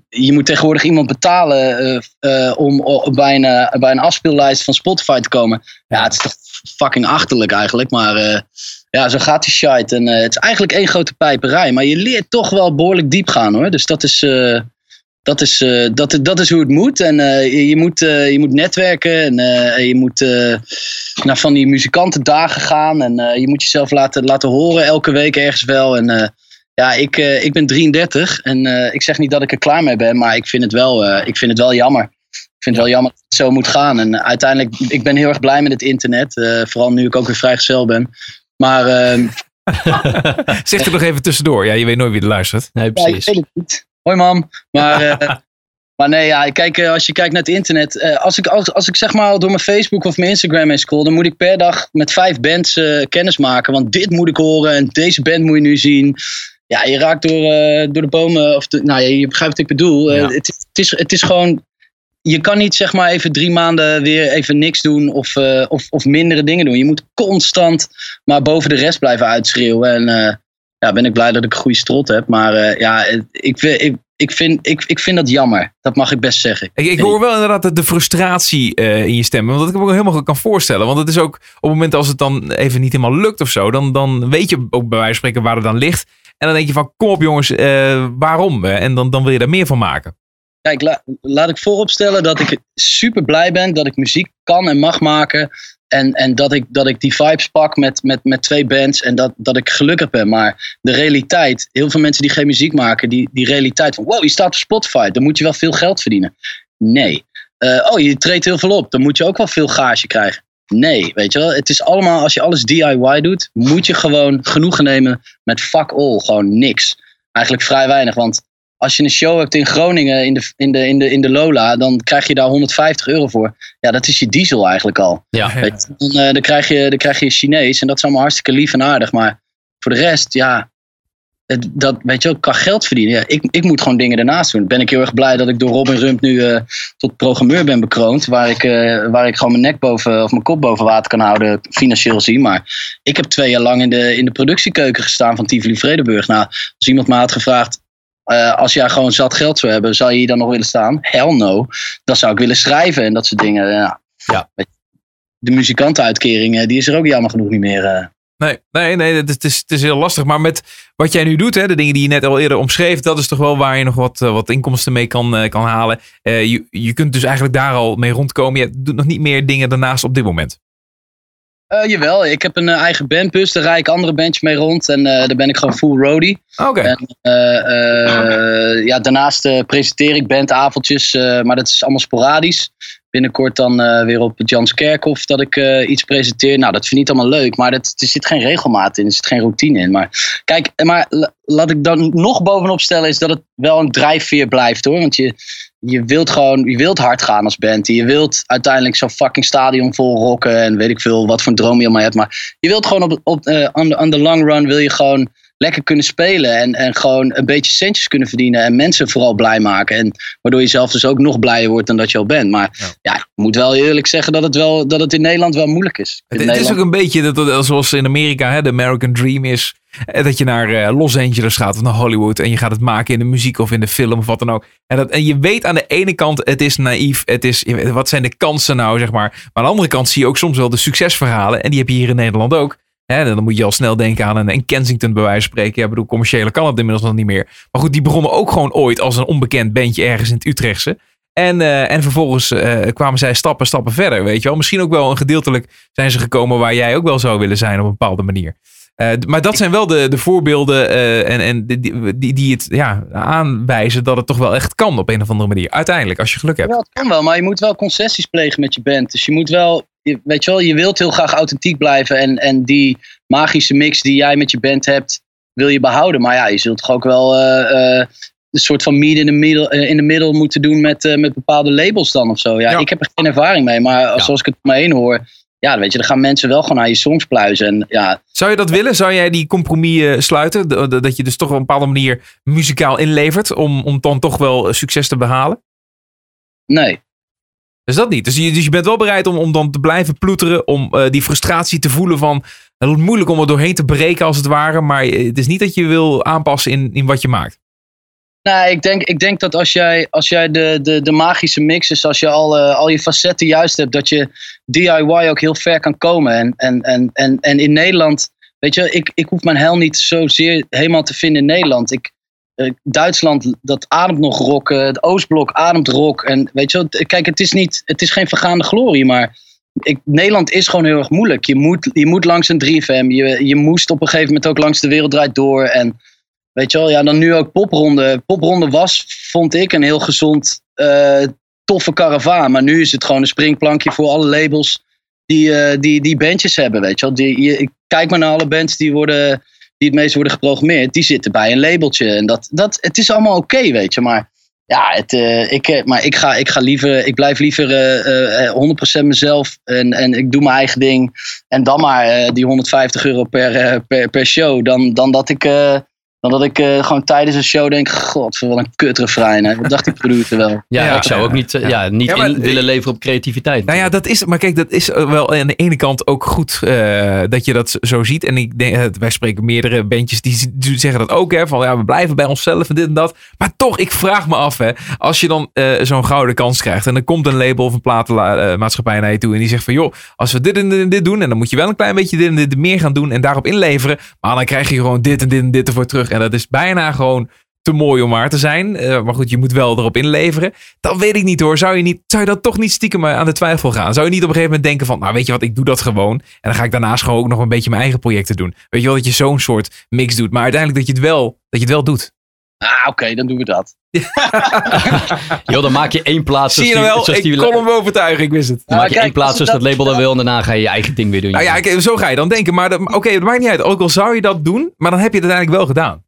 je moet tegenwoordig iemand betalen om bij, een, bij een afspeellijst van Spotify te komen. Ja, het is toch fucking achterlijk eigenlijk. Maar ja, zo gaat die shite. En eh, het is eigenlijk één grote pijperij. Maar je leert toch wel behoorlijk diep gaan hoor. Dus dat is, eh, dat is, eh, dat, dat is hoe het moet. En je, je moet, je moet netwerken. En je moet naar van die muzikantendagen gaan. En je moet jezelf laten, laten horen elke week ergens wel. En ja, ik, ik ben 33. En ik zeg niet dat ik er klaar mee ben. Maar ik vind het wel, ik vind het wel jammer. Ik vind het wel jammer dat het zo moet gaan. En uiteindelijk, ik ben heel erg blij met het internet. vooral nu ik ook weer vrijgezel ben. Maar ehm, Zeg er nog even tussendoor. Ja, je weet nooit wie er luistert. Nee, ja, ik precies. weet het niet. Hoi mam. Maar, eh, maar nee, ja, kijk, eh, als je kijkt naar het internet. eh, als, ik, als, als ik zeg maar door mijn Facebook of mijn Instagram heen scroll. Dan moet ik per dag met vijf bands eh, kennis maken. Want dit moet ik horen en deze band moet je nu zien. Ja, je raakt door, eh, door de bomen. Of de, nou, ja, je begrijpt wat ik bedoel. Ja. het, is- het, is, het is gewoon. Je kan niet zeg maar even drie maanden weer even niks doen of, eh, of, of mindere dingen doen. Je moet constant maar boven de rest blijven uitschreeuwen. En eh, ja, ben ik blij dat ik een goede strot heb. Maar eh, ja, ik, vind- ik, ik, vind, ik, ik vind dat jammer. Dat mag ik best zeggen. Ik, ik hoor wel inderdaad de, frustratie in je stem. Want dat ik me ook helemaal kan voorstellen. Want het is ook op het moment als het dan even niet helemaal lukt of zo. Dan, dan weet je ook bij wijze van spreken waar het dan ligt. En dan denk je van kom op jongens, waarom? En dan, dan wil je daar meer van maken. Kijk, la- laat ik vooropstellen dat ik super blij ben dat ik muziek kan en mag maken. En, en dat, ik, dat ik die vibes pak met, met, met twee bands en dat, dat ik gelukkig ben. Maar de realiteit, heel veel mensen die geen muziek maken, die, die realiteit van wow, je staat op Spotify, dan moet je wel veel geld verdienen. Nee. Eh, oh, je treedt heel veel op, dan moet je ook wel veel gage krijgen. Nee, weet je wel. Het is allemaal, als je alles DIY doet, moet je gewoon genoegen nemen met fuck all. Gewoon niks. Eigenlijk vrij weinig, want als je een show hebt in Groningen in de, in de, in de, in de Lola, dan krijg je daar 150 euro voor. Ja, dat is je diesel eigenlijk al. Ja. Weet je, dan, eh, dan, krijg je, dan krijg je Chinees en dat is allemaal hartstikke lief en aardig. Maar voor de rest, ja, het, dat weet je ook, kan geld verdienen. Ja, ik, ik moet gewoon dingen ernaast doen. Ben ik heel erg blij dat ik door Robin Rump nu eh, tot programmeur ben bekroond. Waar ik, eh, waar ik gewoon mijn nek boven, of mijn kop boven water kan houden, financieel zien. Maar ik heb twee jaar lang in de, in de productiekeuken gestaan van Tivoli Vredenburg. Nou, als iemand me had gevraagd, eh, als jij gewoon zat geld zou hebben, zou je hier dan nog willen staan? Hell no. Dan zou ik willen schrijven en dat soort dingen. Ja. De muzikantenuitkering, die is er ook jammer genoeg niet meer. eh. Nee, nee, nee het, is- het, is, heel lastig. Maar met wat jij nu doet, hè, de dingen die je net al eerder omschreef, dat is toch wel waar je nog wat, eh, wat inkomsten mee kan, kan halen. Je, je kunt dus eigenlijk daar al mee rondkomen. Je doet nog niet meer dingen daarnaast op dit moment. Eh, jawel, ik heb een eh, eigen bandbus, daar rijd ik andere bandjes mee rond en eh, daar ben ik gewoon full roadie. Oké. Ja, daarnaast presenteer ik bandavondjes, maar dat is allemaal sporadisch. Binnenkort dan weer op het Jans Kerkhof dat ik iets presenteer. Nou, dat vind ik niet allemaal leuk, maar dat, er zit geen regelmaat in, er zit geen routine in. Maar kijk, maar la- laat ik dan nog bovenop stellen is dat het wel een drijfveer blijft hoor. Want je, je wilt gewoon, je wilt hard gaan als band. Je wilt uiteindelijk zo'n fucking stadion vol rocken en weet ik veel wat voor een droom je allemaal hebt. Maar je wilt gewoon op, op, eh, on, the, on the long run wil je gewoon lekker kunnen spelen en, en gewoon een beetje centjes kunnen verdienen en mensen vooral blij maken. En waardoor je zelf dus ook nog blijer wordt dan dat je al bent. Maar Ja. ja, ik moet wel eerlijk zeggen dat het, wel, dat het in Nederland wel moeilijk is. Het, In het is ook een beetje dat, dat- zoals in Amerika, hè, de American Dream is. Eh, Dat je naar eh, Los Angeles gaat of naar Hollywood. En je gaat het maken in de muziek of in de film of wat dan ook. En, dat, en je weet aan de ene kant, het is naïef. Het is, wat zijn de kansen nou, zeg maar. Maar aan de andere kant zie je ook soms wel de succesverhalen. En die heb je hier in Nederland ook. Hè, dan moet je al snel denken aan een, Kensington bij wijze van spreken. Ja, bedoel, commerciële kan het inmiddels nog niet meer. Maar goed, die begonnen ook gewoon ooit als een onbekend bandje ergens in het Utrechtse. En, eh, en vervolgens kwamen zij stappen, stappen verder, weet je wel. Misschien ook wel een gedeeltelijk zijn ze gekomen waar jij ook wel zou willen zijn op een bepaalde manier. Eh, maar dat zijn wel de, de voorbeelden eh, en, en die, die, die- het ja, aanwijzen dat het toch wel echt kan op een of andere manier. Uiteindelijk, als je geluk hebt. Ja, het kan wel, maar je moet wel concessies plegen met je band. Dus je moet wel, je- weet je wel, je wilt heel graag authentiek blijven. En, en die magische mix die jij met je band hebt, wil je behouden. Maar ja, je zult toch ook wel eh, een soort van meet in the middle, eh, in the middle moeten doen met, met bepaalde labels dan of zo. Ja, Ja. ik heb er geen ervaring mee, maar als- zoals ik het om me heen hoor, ja, dan weet je, dan gaan mensen wel gewoon naar je songs pluizen. En ja, Zou je dat willen? Zou jij die compromis eh, sluiten? Dat je dus toch op een bepaalde manier muzikaal inlevert om, om dan toch wel eh, succes te behalen? nee. Dus dat niet. Dus je, dus je bent wel bereid om, om dan te blijven ploeteren. Om eh, die frustratie te voelen van. Het is moeilijk om er doorheen te breken als het ware. Maar het is niet dat je wil aanpassen in, in wat je maakt. Nou, ik denk, ik denk dat als jij, als jij de, de, de magische mix is, als je al, eh, al je facetten juist hebt, dat je DIY ook heel ver kan komen. En, en, en, en, en in Nederland, weet je, ik, ik hoef mijn hel niet zozeer helemaal te vinden in Nederland. Ik, eh, Duitsland, dat ademt nog rock. eh, het Oostblok ademt rock. En weet je, kijk, het is, niet, het is geen vergaande glorie, maar ik, Nederland is gewoon heel erg moeilijk. Je moet, je moet langs een 3FM. Je, je moest op een gegeven moment ook langs de wereld door. En Weet je wel, ja, dan nu ook popronde. Popronde was, vond ik, een heel gezond, eh, toffe karavaan. Maar nu is het gewoon een springplankje voor alle labels die, eh, die, die bandjes hebben. Weet je wel. Die, je, kijk maar naar alle bands die, worden, die het meest worden geprogrammeerd. Die zitten bij een labeltje. En dat, dat, het is allemaal oké, weet je. Maar ja, het, eh, ik, maar ik, ga, ik, ga liever, ik blijf liever eh, 100% mezelf. En, en ik doe mijn eigen ding. En dan maar die 150 euro per, per, per show. Dan, dan dat ik... eh, dan dat ik eh, gewoon tijdens een show denk, god, wat een kutrefrein. Hè. Dat dacht die producer wel. Ja, Ja, ik zou ook niet, eh, ja. ja. niet Ja, maar- in willen leveren op creativiteit. Nou ja, dat is. Maar kijk, dat is wel aan de ene kant ook goed eh, dat je dat zo ziet. En ik denk, eh, wij spreken meerdere bandjes die, die zeggen dat ook. Hè, van ja, we blijven bij onszelf en dit en dat. Maar toch, ik vraag me af, hè, als je dan eh, zo'n gouden kans krijgt. En dan komt een label of een platenmaatschappij naar je toe. En die zegt van joh, als we dit en dit en dit doen. En dan moet je wel een klein beetje dit en dit meer gaan doen. En daarop inleveren. Maar dan krijg je gewoon dit en dit en dit ervoor terug. En dat is bijna gewoon te mooi om waar te zijn. Eh, maar goed, je moet wel erop inleveren. Dan weet ik niet hoor. Zou je, niet, zou je dat toch niet stiekem eh, aan de twijfel gaan? Zou je niet op een gegeven moment denken van... Nou weet je wat, ik doe dat gewoon. En dan ga ik daarnaast gewoon ook nog een beetje mijn eigen projecten doen. Weet je wel, dat je zo'n soort mix doet. Maar uiteindelijk dat je het wel, dat je het wel doet. Ah, oké, dan doen we dat. Joh, dan maak je één plaats. Zie je nou wel? zoals Ik die- kon hem overtuigen, ik wist het. Dan maak je kijk, één plaats als dat dat- label dat wil. En daarna ga je je eigen ding weer doen. Nou ja, zo ga je dan denken. Maar dat- oké, dat maakt niet uit. Ook al zou je dat doen, maar dan heb je het uiteindelijk wel gedaan.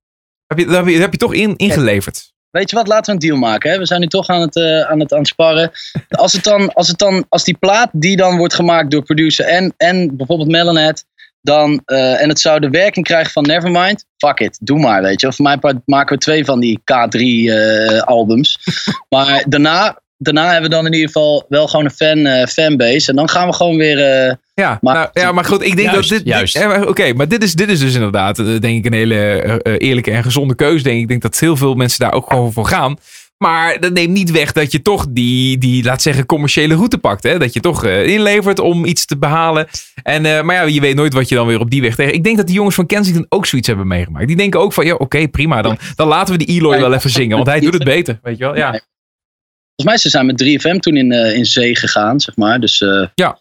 Heb je, heb je, heb je toch in, ingeleverd. Weet je wat, laten we een deal maken. Hè? We zijn nu toch aan het, eh, aan het, aan sparren. Als, het dan, als, het dan, als die plaat die dan wordt gemaakt door producer en, en bijvoorbeeld Melonet... Dan, eh, en het zou de werking krijgen van Nevermind. Fuck it, doe maar, weet je. Voor mijn part maken we twee van die K3-albums. maar daarna, daarna hebben we dan in ieder geval wel gewoon een fan, eh, fanbase. En dan gaan we gewoon weer... eh, Ja, Maar- nou, ja, maar goed, ik denk Juist, dat dit... juist. ja, maar Oké, maar dit is, dit is dus inderdaad, eh, denk ik, een hele eh, eh, eerlijke en gezonde keuze. Denk ik. ik denk dat heel veel mensen daar ook gewoon voor gaan. Maar dat neemt niet weg dat je toch die, die laat zeggen, commerciële route pakt. Hè? Dat je toch eh, inlevert om iets te behalen. En, eh, maar ja, je weet nooit wat je dan weer op die weg tegen. Ik denk dat die jongens van Kensington ook zoiets hebben meegemaakt. Die denken ook van, ja, oké, prima. Dan, dan laten we die Eloy wel even zingen. Want hij doet het beter, weet je wel. Ja. Volgens mij ze zijn met 3FM toen in, eh, in zee gegaan, zeg maar. Dus, eh, Ja.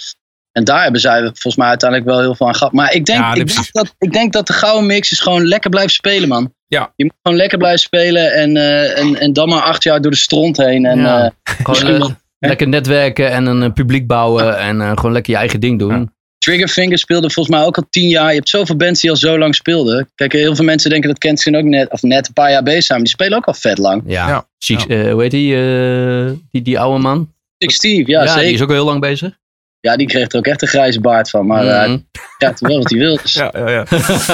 En daar hebben zij volgens mij uiteindelijk wel heel veel aan gehad. Maar ik denk, Ja, ik, denk dat, ik denk dat de gouden mix is gewoon lekker blijven spelen, man. Ja. Je moet gewoon lekker blijven spelen en, eh, en, en dan maar acht jaar door de stront heen. En, Ja. eh, Gewoon eh, lekker netwerken en een publiek bouwen. En eh, gewoon lekker je eigen ding doen. Triggerfinger speelde volgens mij ook al tien jaar. Je hebt zoveel bands die al zo lang speelden. Kijk, heel veel mensen denken dat Kensington ook net, of net een paar jaar bezig zijn. Maar die spelen ook al vet lang. Ja. Ja. Ziek- eh, hoe heet die, eh, die? Die oude man? Big Steve, ja, die zeker. is ook al heel lang bezig. Ja, die kreeg er ook echt een grijze baard van. Maar eh, Mhm. hij krijgt wel wat hij wil. Dus. Ja, ja, ja.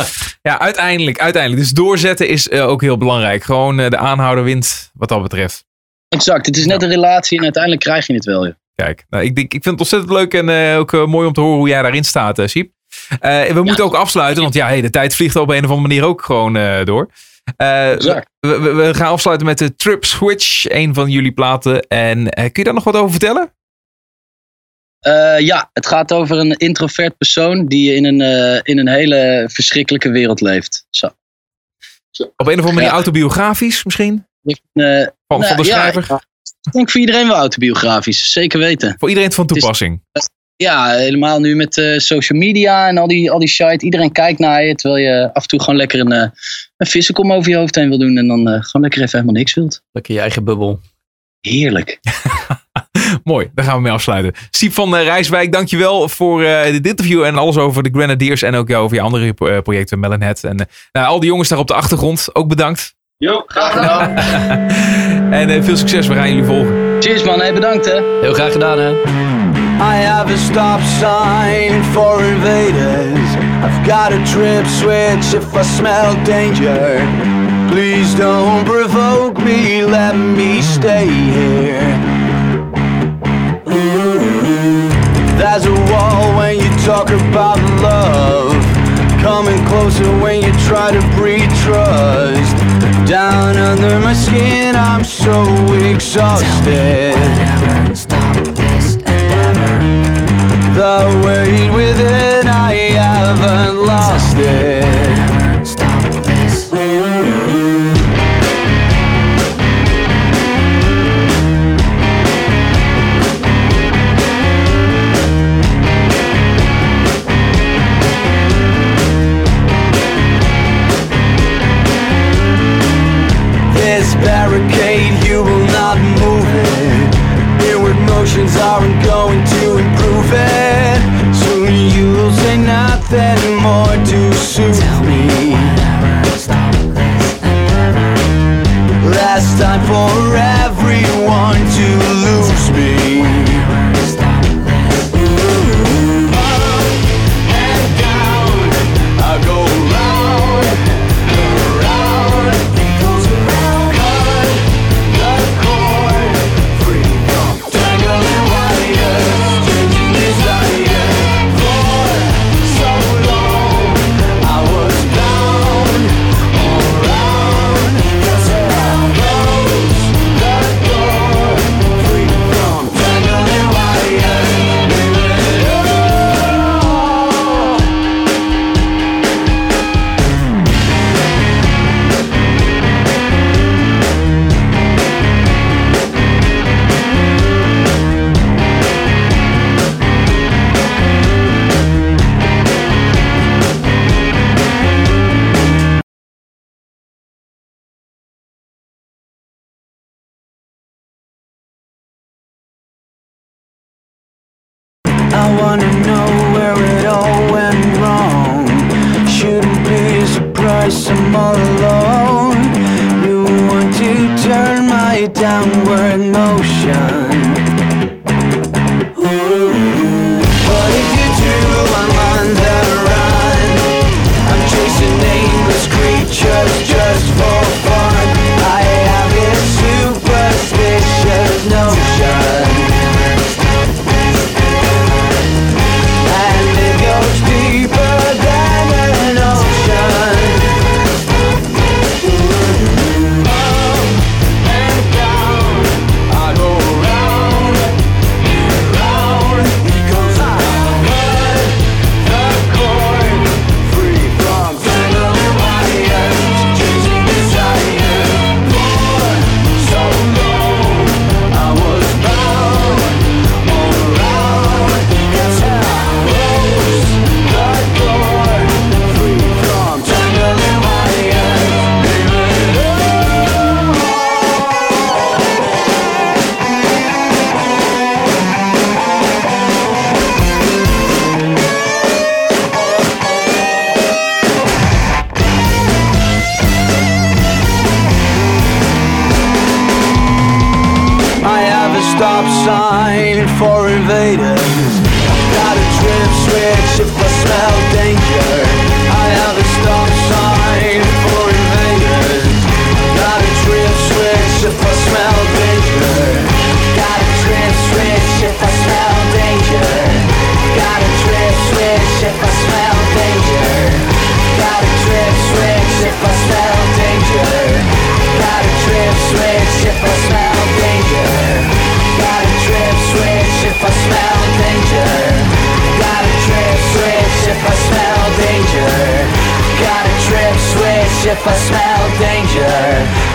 ja, uiteindelijk, uiteindelijk. Dus doorzetten is eh, ook heel belangrijk. Gewoon eh, de aanhouder wint wat dat betreft. Exact, het is net een relatie en uiteindelijk krijg je het wel. joh. Kijk, nou, ik, denk, ik vind het ontzettend leuk en eh, ook eh, mooi om te horen hoe jij daarin staat, eh Siep. Eh, we moeten ook afsluiten, want ja, hey, de tijd vliegt op een of andere manier ook gewoon eh, door. Eh, Exact. we, gaan afsluiten met de Trip Switch, een van jullie platen. En eh, kun je daar nog wat over vertellen? Eh, ja, het gaat over een introvert persoon die in een, eh, in een hele verschrikkelijke wereld leeft. Zo. Op een of andere manier Ja. autobiografisch misschien? Eh, Van, van de nou, ja, schrijver? Ik denk voor iedereen wel autobiografisch, zeker weten. Voor iedereen van toepassing. Ja, helemaal nu met eh, social media en al die, al die shit. Iedereen kijkt naar je, terwijl je af en toe gewoon lekker een, uh, een vissenkom over je hoofd heen wil doen. En dan uh, gewoon lekker even helemaal niks wilt. Lekker je eigen bubbel. Heerlijk. Mooi, daar gaan we mee afsluiten. Siep van Rijswijk, dankjewel voor dit interview en alles over de Grenadiers. En ook over je andere projecten, Melonhead. En nou, al die jongens daar op de achtergrond, ook bedankt. Jo, graag gedaan. en veel succes, we gaan jullie volgen. Cheers man, hey, bedankt hè. Heel graag gedaan hè. I have a stop sign for invaders. I've got a trip switch if I smell danger. Please don't provoke me, let me stay here. There's a wall when you talk about love. Coming closer when you try to breed trust. Down under my skin, I'm so exhausted. The weight within, I haven't lost it. Stop this. This barricade, you will not move it. Inward motions aren't going to improve it. Soon you'll say nothing more to soothe me. Last time for everyone to lose stop sign for invaders. I Got a trip switch if I smell danger. I have if I smell danger.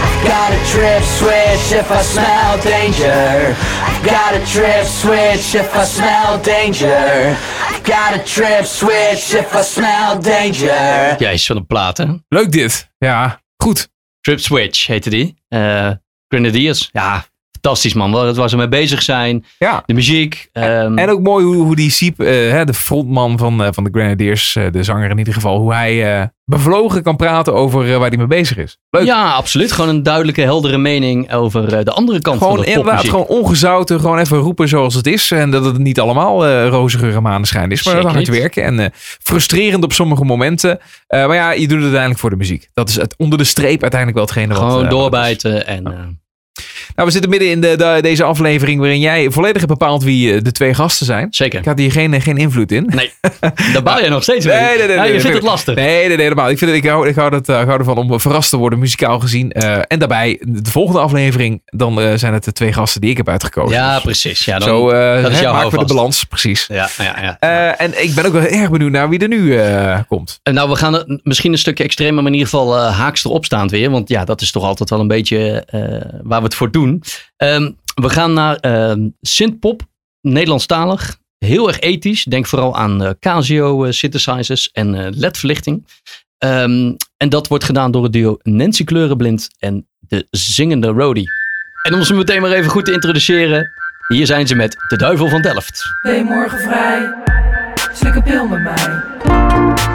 I've got a trip switch if I smell danger. I've got a trip switch if I smell danger. I've got a trip switch if I smell danger. Ja, is van de platen. Leuk dit. Ja, goed. Trip Switch heette die. Uh, Grenadiers. Ja, fantastisch man. Wat waar ze mee bezig zijn. Ja. De muziek. ehm, En ook mooi hoe, hoe die Siep, eh, de frontman van, eh, van de Grenadiers, eh, de zanger in ieder geval, hoe hij bevlogen kan praten over waar hij mee bezig is. Leuk. ja, absoluut. Gewoon een duidelijke, heldere mening over de andere kant Gewoon van de inderdaad, popmuziek. gewoon ongezouten, gewoon even roepen zoals het is. En dat het niet allemaal eh roze geur en maneschijn is, maar Zeker hard niet. werken. En frustrerend op sommige momenten. Maar ja, je doet het uiteindelijk voor de muziek. Dat is het onder de streep uiteindelijk wel hetgene. Gewoon wat het is. doorbijten. En, Nou, we zitten midden in de, de- deze aflevering waarin jij volledig hebt bepaald wie eh, de twee gasten zijn. zeker. Ik had hier geen, geen invloed in. Nee, daar baal jij nog steeds mee. Nee, nee, nee, nee, je nee, vindt nee. het lastig. Nee, nee, nee, helemaal. Ik, vind het, ik, hou, ik, hou dat, eh, ik hou ervan om verrast te worden, muzikaal gezien. Eh, en daarbij, de volgende aflevering, dan eh, zijn het de twee gasten die ik heb uitgekozen. Ja, Dus precies. Ja, dan, Zo eh, dat is jouw maken we de balans, precies. Ja, ja, ja. Eh, en ik ben ook wel erg benieuwd naar wie er nu eh, komt. Nou, we gaan het misschien een stukje extremer, maar in ieder geval eh, haaks erop staand weer. Want ja, dat is toch altijd wel een beetje eh, waar we het voor doen. Ehm, we gaan naar ehm synthpop, Nederlandstalig. Heel erg ethisch. Denk vooral aan eh, Casio eh, synthesizers en eh, LED-verlichting. Ehm, en dat wordt gedaan door het duo Nancy Kleurenblind en de zingende Rody. En om ze meteen maar even goed te introduceren. Hier zijn ze met De Duivel van Delft. Ben morgen vrij? Slik pil met mij.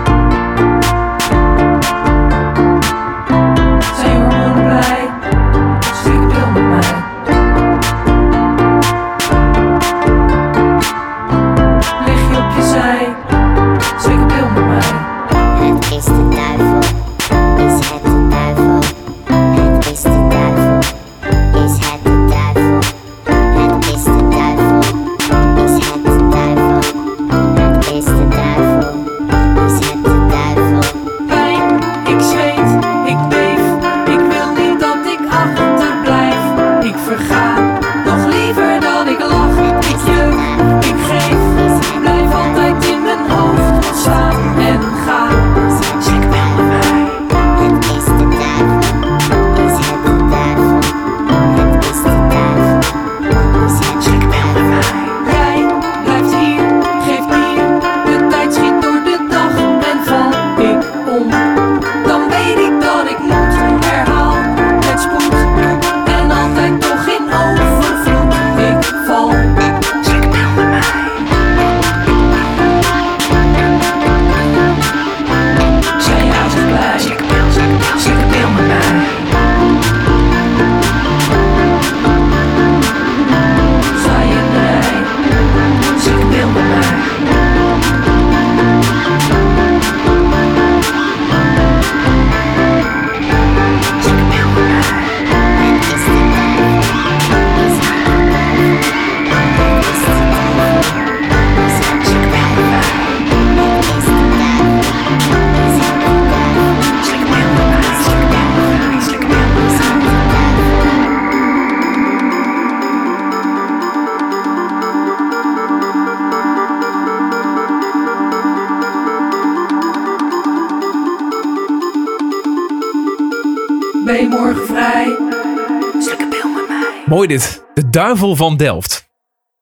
Dit. De duivel van Delft.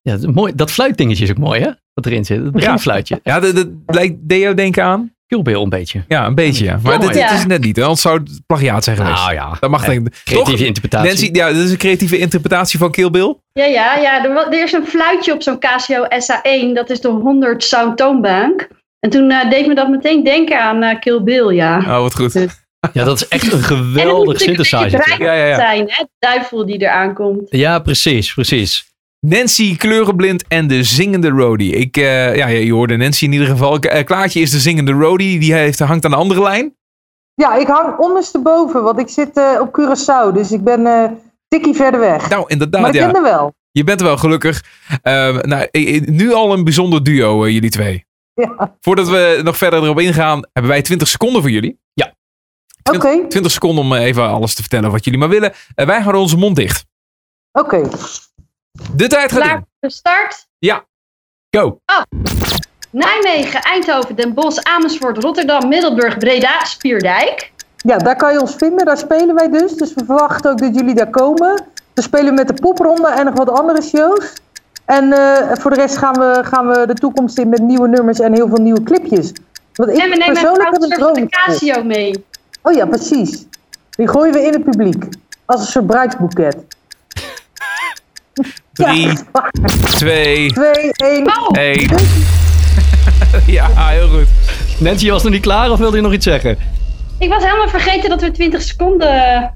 Ja, dat, is mooi. dat fluitdingetje is ook mooi, hè? Wat erin zit. Het beginfluitje. Ja, dat, dat lijkt deed jou denken aan? Kielbeel een beetje. Ja, een beetje. Ja. Maar dit, is net niet. Anders zou het plagiaat zijn geweest. Nou ja. Dat mag Ja, denk. Creatieve Toch? interpretatie. Nancy, ja, dit is een creatieve interpretatie van Kill Bill. Ja, ja, ja. Er, er is een fluitje op zo'n Casio SA1. Dat is de 100 sound toonbank. En toen eh, deed me dat meteen denken aan eh, Kill Bill, ja. Oh, wat goed. Ja, dat is echt een en het moet geweldig synthesizer. bruikbaar Ja, ja, ja. zijn, hè? De duivel die eraan komt. Ja, precies, precies. Nancy Kleurenblind en de zingende Rody. Ik, eh, ja, je hoorde Nancy in ieder geval. Eh, Klaartje is de zingende Rody. Die heeft, hangt aan de andere lijn. Ja, ik hang ondersteboven, want ik zit eh, op Curaçao, dus ik ben eh tikkie verder weg. Nou, inderdaad, maar ik ja. ben er wel. Je bent er wel gelukkig. Eh, nou, nu al een bijzonder duo, jullie twee. Ja. Voordat we nog verder erop ingaan, hebben wij 20 seconden voor jullie. Oké, 20 seconden om eh, even alles te vertellen wat jullie maar willen. Eh, wij houden onze mond dicht. oké. De tijd gaat Klaar in. de start? Go. Nijmegen, Eindhoven, Den Bosch, Amersfoort, Rotterdam, Middelburg, Breda, Spierdijk. Ja, daar kan je ons vinden, daar spelen wij dus. Dus we verwachten ook dat jullie daar komen. Ze spelen met de popronde en nog wat andere shows. En eh, voor de rest gaan we, gaan we de toekomst in met nieuwe nummers en heel veel nieuwe clipjes. Want ik En we nemen een persoonlijk heb een. Casio mee. Oh ja, precies. Die gooien we in het publiek. Als een soort bruidsboeket. Drie, Ja, twee, twee, één. Oh, één. ja, heel goed. Nancy, je was nog niet klaar of wilde je nog iets zeggen? ik was helemaal vergeten dat we 20 seconden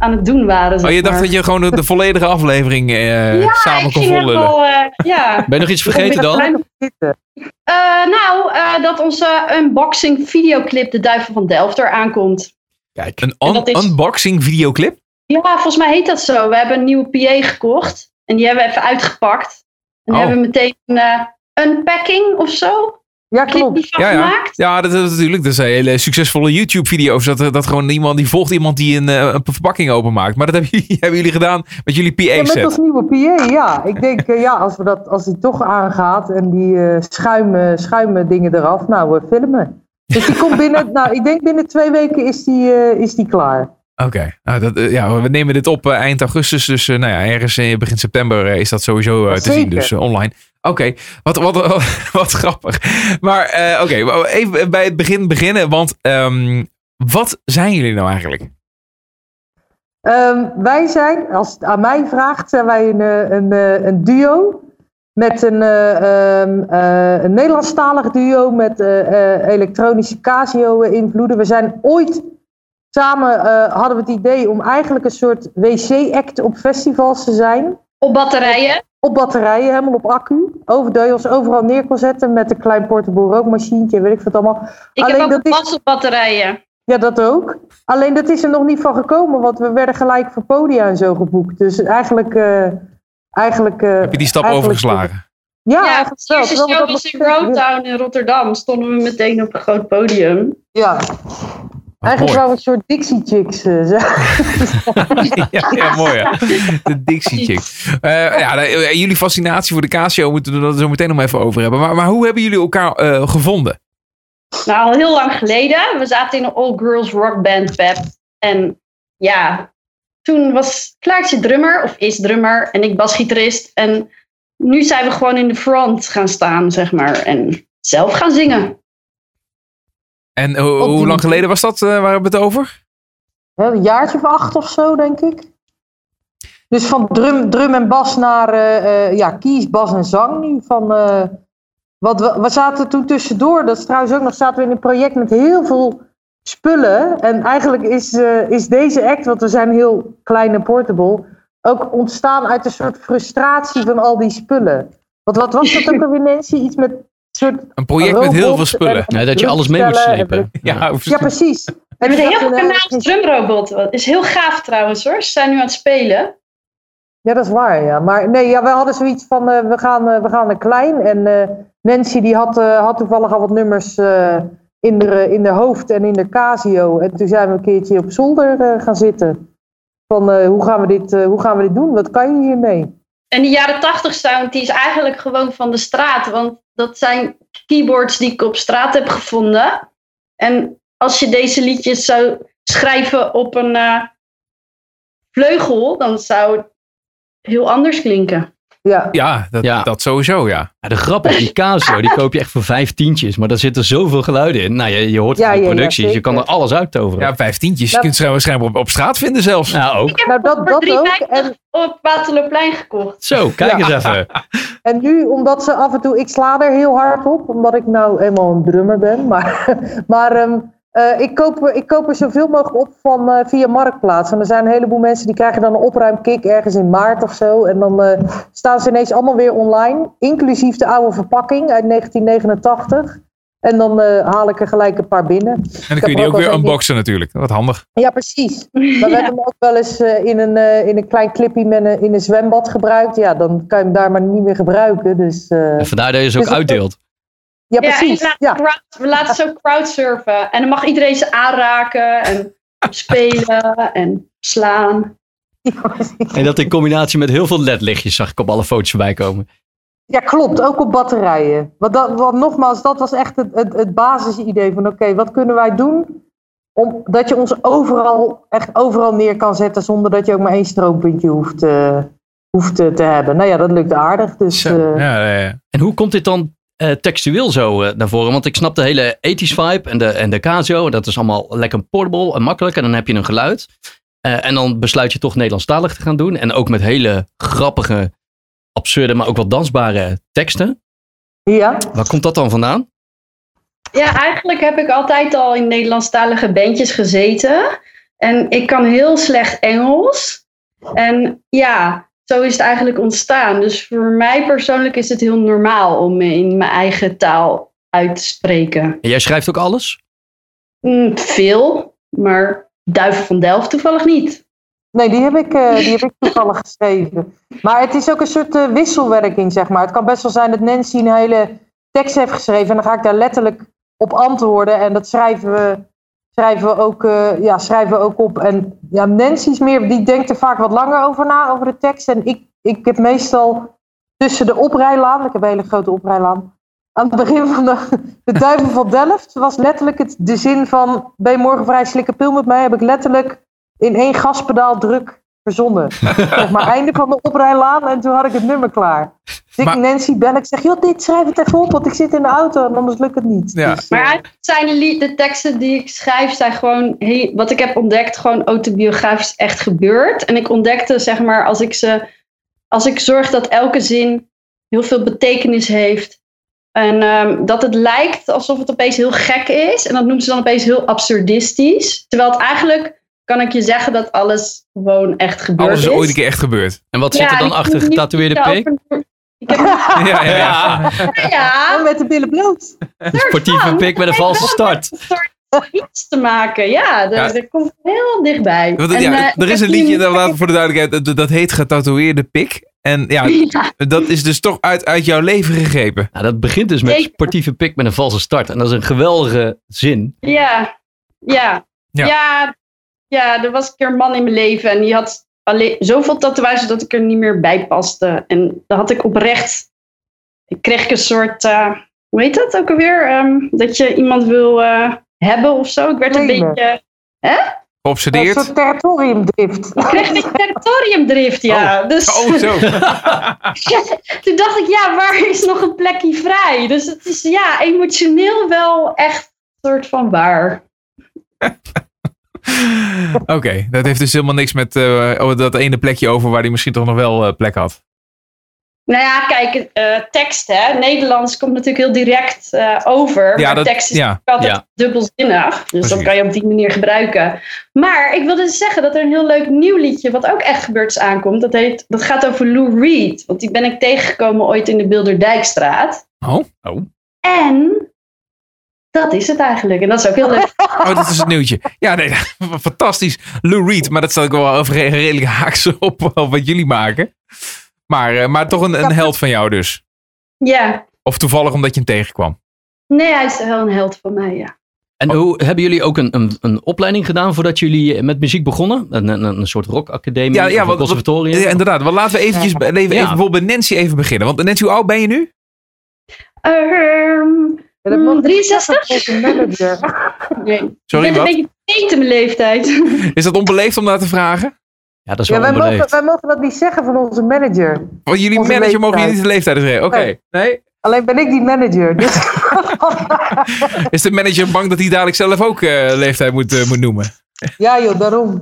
aan het doen waren. Oh, je dacht dat je gewoon de, de volledige aflevering eh, ja, samen ik kon vollullen. helemaal, eh, ja. Ben je nog iets vergeten dan? Eh, nou, eh, dat onze unboxing videoclip De Duivel van Delft er aankomt. Kijk. Een un- is- unboxing videoclip? Ja, volgens mij heet dat zo. We hebben een nieuwe PA gekocht. En die hebben we even uitgepakt. En Oh. hebben we meteen een eh, unpacking of zo. Ja, klopt. Ja, ja. Ja, dat is natuurlijk. Dat zijn hele succesvolle YouTube-video's. Dat, dat gewoon iemand die volgt iemand die een, eh, een verpakking openmaakt. Maar dat hebben jullie, hebben jullie gedaan met jullie Ja, met als nieuwe PA, ja. Ik denk, eh, ja, als, we dat, als die toch aangaat en die eh schuimen, schuimen dingen eraf, nou, we filmen. Dus die komt binnen, nou, ik denk binnen twee weken is die, eh, is die klaar. Oké, nou, dat, eh, ja, we nemen dit op eh, eind augustus. Dus eh, nou ja, ergens in begin september eh, is dat sowieso eh, te Zeker. zien. Dus eh, online. Oké, wat, wat, wat, grappig. Maar eh, oké, even bij het begin beginnen. Want ehm, wat zijn jullie nou eigenlijk? Ehm, wij zijn, als het aan mij vraagt, zijn wij een, eh, een, eh, een duo. Met een, eh, ehm, eh, een Nederlandstalig duo met eh, eh, elektronische Casio-invloeden. We zijn ooit samen, eh, hadden we het idee om eigenlijk een soort wc-act op festivals te zijn. Op batterijen. Op batterijen, helemaal op accu. Over dat je ons overal neer kon zetten met een klein portable rookmachientje, weet ik wat allemaal. Ik Alleen heb ook dat is- op batterijen. Ja, dat ook. Alleen dat is er nog niet van gekomen, want we werden gelijk voor podia en zo geboekt. Dus eigenlijk... eh eigenlijk eh, Heb je die stap overgeslagen? Ja, Ja, eigenlijk de wel. eerste show was in Roadtown in Rotterdam. Stonden we meteen op een groot podium. Ja, eigenlijk wel een soort Dixie Chicks zijn. ja, ja, mooi ja. De Dixie Chick. Eh, ja, eh, jullie fascinatie voor de Casio moeten we er zo meteen nog even over hebben. Maar, maar hoe hebben jullie elkaar eh, gevonden? Nou, al heel lang geleden. We zaten in een all-girls rockband, Pep. En ja, toen was Klaartje drummer, of is drummer, en ik basgitarist. En nu zijn we gewoon in de front gaan staan, zeg maar. En zelf gaan zingen. En hoe lang geleden was dat? eh, waar hebben we het over? Een jaartje of acht of zo, denk ik. Dus van drum, drum en bas naar eh, eh, ja, kies, bas en zang nu. Van, eh, wat we, we zaten toen tussendoor, dat is trouwens ook nog, zaten we in een project met heel veel spullen. En eigenlijk is, is deze act, want we zijn heel klein en portable, ook ontstaan uit een soort frustratie van al die spullen. Want wat was dat ook alweer, Nancy? Iets met soort Een project met heel veel spullen. Nee, dat je alles mee moet slepen. Ja, Ja, precies. En met toen een heel we, kanaals drumrobot. Dat is heel gaaf trouwens hoor. Ze zijn nu aan het spelen. Ja, dat is waar, ja. Maar nee, ja, we hadden zoiets van, eh, we, gaan, eh, we gaan naar klein. En eh, Nancy die had, eh, had toevallig al wat nummers eh, in, de, in de hoofd en in de Casio. En toen zijn we een keertje op zolder eh, gaan zitten. Van, eh, hoe, gaan we dit, eh, hoe gaan we dit doen? Wat kan je hiermee? En die jaren 80 sound, die is eigenlijk gewoon van de straat. Want dat zijn keyboards die ik op straat heb gevonden. En als je deze liedjes zou schrijven op een eh, vleugel, dan zou het heel anders klinken. Ja, Ja, dat, Ja. dat sowieso, ja. Ja, de grap is, die Casio, die koop je echt voor vijf tientjes. Maar daar zitten zoveel geluiden in. Nou, je, je hoort het Ja, in de ja, ja, producties. je kan er alles uittoveren. Ja, vijftientjes. Je Nou- kunt ze waarschijnlijk op, op straat vinden zelfs. Ja, ook. Ik heb Nou, dat- voor dat ook. 3,50 En- op Waterloopplein gekocht. Zo, kijk Ja. eens even. en nu, omdat ze af en toe, ik sla er heel hard op, omdat ik nou eenmaal een drummer ben. Maar, maar ehm, eh, ik, koop, ik koop er zoveel mogelijk op van, eh, via Marktplaats. En er zijn een heleboel mensen die krijgen dan een opruimkick ergens in maart of zo. En dan eh, staan ze ineens allemaal weer online, inclusief de oude verpakking uit 1989. En dan eh, haal ik er gelijk een paar binnen. en dan kun je die ook ook weer unboxen natuurlijk. Wat handig. Ja, precies. Maar we hebben hem ook wel eens eh, in, een, eh, in een klein clipje met een, in een zwembad gebruikt. Ja, dan kan je hem daar maar niet meer gebruiken. Dus eh, En vandaar dat je ze ook Dus dat- uitdeelt. Ja, Ja, en precies. Ja. crowd- we laten ze ook crowdsurfen. En dan mag iedereen ze aanraken en spelen en slaan. En dat in combinatie met heel veel ledlichtjes zag ik op alle foto's voorbij komen. Ja, klopt. Ook op batterijen. Want, dat, want nogmaals, dat was echt het, het, het basisidee van oké, wat kunnen wij doen om, dat je ons overal, echt overal neer kan zetten zonder dat je ook maar één stroompuntje hoeft, eh, hoeft te hebben. Nou ja, dat lukt aardig. Dus, Zo, eh, ja, ja, ja. En hoe komt dit dan eh, textueel zo eh, naar voren? Want ik snap de hele 80s vibe en de, en de Casio. Dat is allemaal lekker portable en makkelijk. En dan heb je een geluid. Eh, en dan besluit je toch Nederlandstalig te gaan doen. En ook met hele grappige, absurde, maar ook wel dansbare teksten. ja. Waar komt dat dan vandaan? Ja, eigenlijk heb ik altijd al in Nederlandstalige bandjes gezeten. En ik kan heel slecht Engels. En ja, zo is het eigenlijk ontstaan. Dus voor mij persoonlijk is het heel normaal om me in mijn eigen taal uit te spreken. En jij schrijft ook alles? Mm, veel, maar Duiven van Delft toevallig niet. Nee, die heb, ik, eh, die heb ik toevallig geschreven. Maar het is ook een soort eh, wisselwerking, zeg maar. Het kan best wel zijn dat Nancy een hele tekst heeft geschreven. En dan ga ik daar letterlijk op antwoorden. En dat schrijven we, schrijven we, ook, eh, ja, schrijven we ook op. En ja, Nancy meer, die denkt er vaak wat langer over na, over de tekst. En ik, ik heb meestal tussen de oprijlaan, ik heb een hele grote oprijlaan. Aan het begin van de, de Duiven van Delft was letterlijk het, de zin van... Ben je morgen vrij slikken pil met mij? Heb ik letterlijk in één gaspedaal druk verzonnen. zeg maar einde van de oprijlaan en toen had ik het nummer klaar. Dus ik Maar- Nancy bel, ik zeg, joh, dit schrijf het even op, want ik zit in de auto en anders lukt het niet. Ja. Dus, Maar eh, eigenlijk zijn de, lied- de teksten die ik schrijf, zijn gewoon, wat ik heb ontdekt, gewoon autobiografisch echt gebeurd. En ik ontdekte, zeg maar, als ik ze, als ik zorg dat elke zin heel veel betekenis heeft. En ehm, dat het lijkt alsof het opeens heel gek is. En dat noemen ze dan opeens heel absurdistisch. Terwijl het eigenlijk, kan ik je zeggen, dat alles gewoon echt gebeurd Alles is is. ooit een keer echt gebeurd. En wat zit er dan achter getatoeëerde pik? Ik heb Ja, ja, ja. ja, met de billen bloot. Een sportieve pik met een valse start. iets te maken. Ja, daar komt heel dichtbij. Want, En, ja, eh, er is een liedje, nu- inderdaad, voor de duidelijkheid, dat, dat heet Getatoeëerde Pik. En ja, Ja, dat is dus toch uit, uit jouw leven gegrepen. Nou, dat begint dus met Zeker. sportieve pik met een valse start. En dat is een geweldige zin. ja, ja, Ja. Ja. Er was een keer een man in mijn leven en die had alleen, zoveel tatoeages dat ik er niet meer bij paste. En dan had ik oprecht, ik kreeg een soort, eh, hoe heet dat ook alweer? Ehm, dat je iemand wil eh, hebben of zo. Ik werd een beetje, Een Geobsedeerd. soort territoriumdrift. ik kreeg een territoriumdrift, ja. Dus, Oh, zo. Toen dacht ik, ja, waar is nog een plekje vrij? Dus het is ja, emotioneel wel echt een soort van waar. Oké, dat heeft dus helemaal niks met eh, oh, dat ene plekje over waar hij misschien toch nog wel eh, plek had. Nou ja, kijk, eh, tekst, hè. Nederlands komt natuurlijk heel direct over. Ja, maar dat- tekst is ja. altijd Ja. dubbelzinnig. Dus dat Precies. kan je op die manier gebruiken. Maar ik wilde dus zeggen dat er een heel leuk nieuw liedje, wat ook echt gebeurd is, aankomt. Dat, heet, dat gaat over Lou Reed. Want die ben ik tegengekomen ooit in de Bilderdijkstraat. Oh, oh. En dat is het eigenlijk. En dat is ook heel leuk. Oh, dat is het nieuwtje. Ja, nee, fantastisch. Lou Reed, maar dat staat ook wel over redelijk haaks op, op wat jullie maken. Maar, eh, maar toch een, een held van jou dus. ja. Of toevallig omdat je hem tegenkwam. Nee, hij is wel een held van mij, ja. En hoe, hebben jullie ook een, een, een opleiding gedaan voordat jullie met muziek begonnen? Een, een, een soort rockacademie Ja, ja, of een conservatorium? Ja, inderdaad. Maar laten we eventjes even, even Ja. bijvoorbeeld bij Nancy even beginnen. Want Nancy, hoe oud ben je nu? Ehm, Ja, dat Mm, moet ik 63? zeggen tegen de manager. nee. Sorry, ik ben wat? een beetje mijn leeftijd. Is dat onbeleefd om dat te vragen? Ja, dat is Ja, wel wij, mogen, onbeleefd. wij mogen dat niet zeggen van onze manager. Want jullie Onze manager mogen je niet de leeftijd zeggen. Oké. Nee. Nee? Alleen ben ik die manager. Dus Is de manager bang dat hij dadelijk zelf ook eh, leeftijd moet, eh, moet noemen? ja joh, daarom.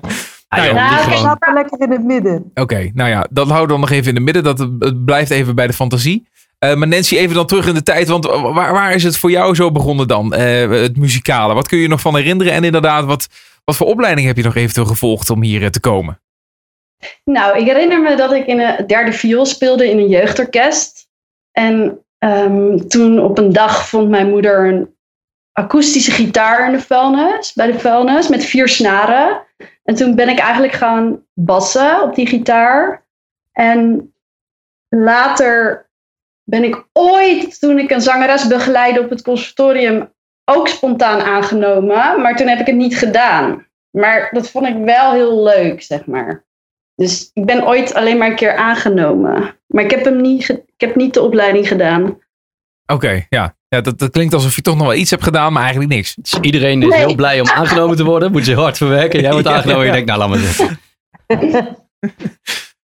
Nou ja, maar lekker in het midden. Oké, nou ja, dat houden we dan nog even in de midden. Dat, het blijft even bij de fantasie. Eh, maar Nancy, even dan terug in de tijd. Want waar, waar is het voor jou zo begonnen dan? Eh, het muzikale. Wat kun je nog van herinneren? En inderdaad, wat, wat voor opleiding heb je nog eventueel gevolgd om hier eh, te komen? nou, ik herinner me dat ik in een derde viool speelde in een jeugdorkest. En ehm, toen op een dag vond mijn moeder een akoestische gitaar in de vuilnis, bij de vuilnis, met vier snaren. En toen ben ik eigenlijk gaan bassen op die gitaar. En later ben ik ooit, toen ik een zangeres begeleidde op het conservatorium, ook spontaan aangenomen. Maar toen heb ik het niet gedaan. Maar dat vond ik wel heel leuk, zeg maar. Dus ik ben ooit alleen maar een keer aangenomen. Maar ik heb, hem niet, ik heb niet de opleiding gedaan. Oké, ja. Ja, dat, dat klinkt alsof je toch nog wel iets hebt gedaan, maar eigenlijk niks. Dus iedereen is Nee. heel blij om aangenomen te worden. Moet je hard verwerken. Jij wordt Ja, aangenomen en je denkt, nou laat maar zitten.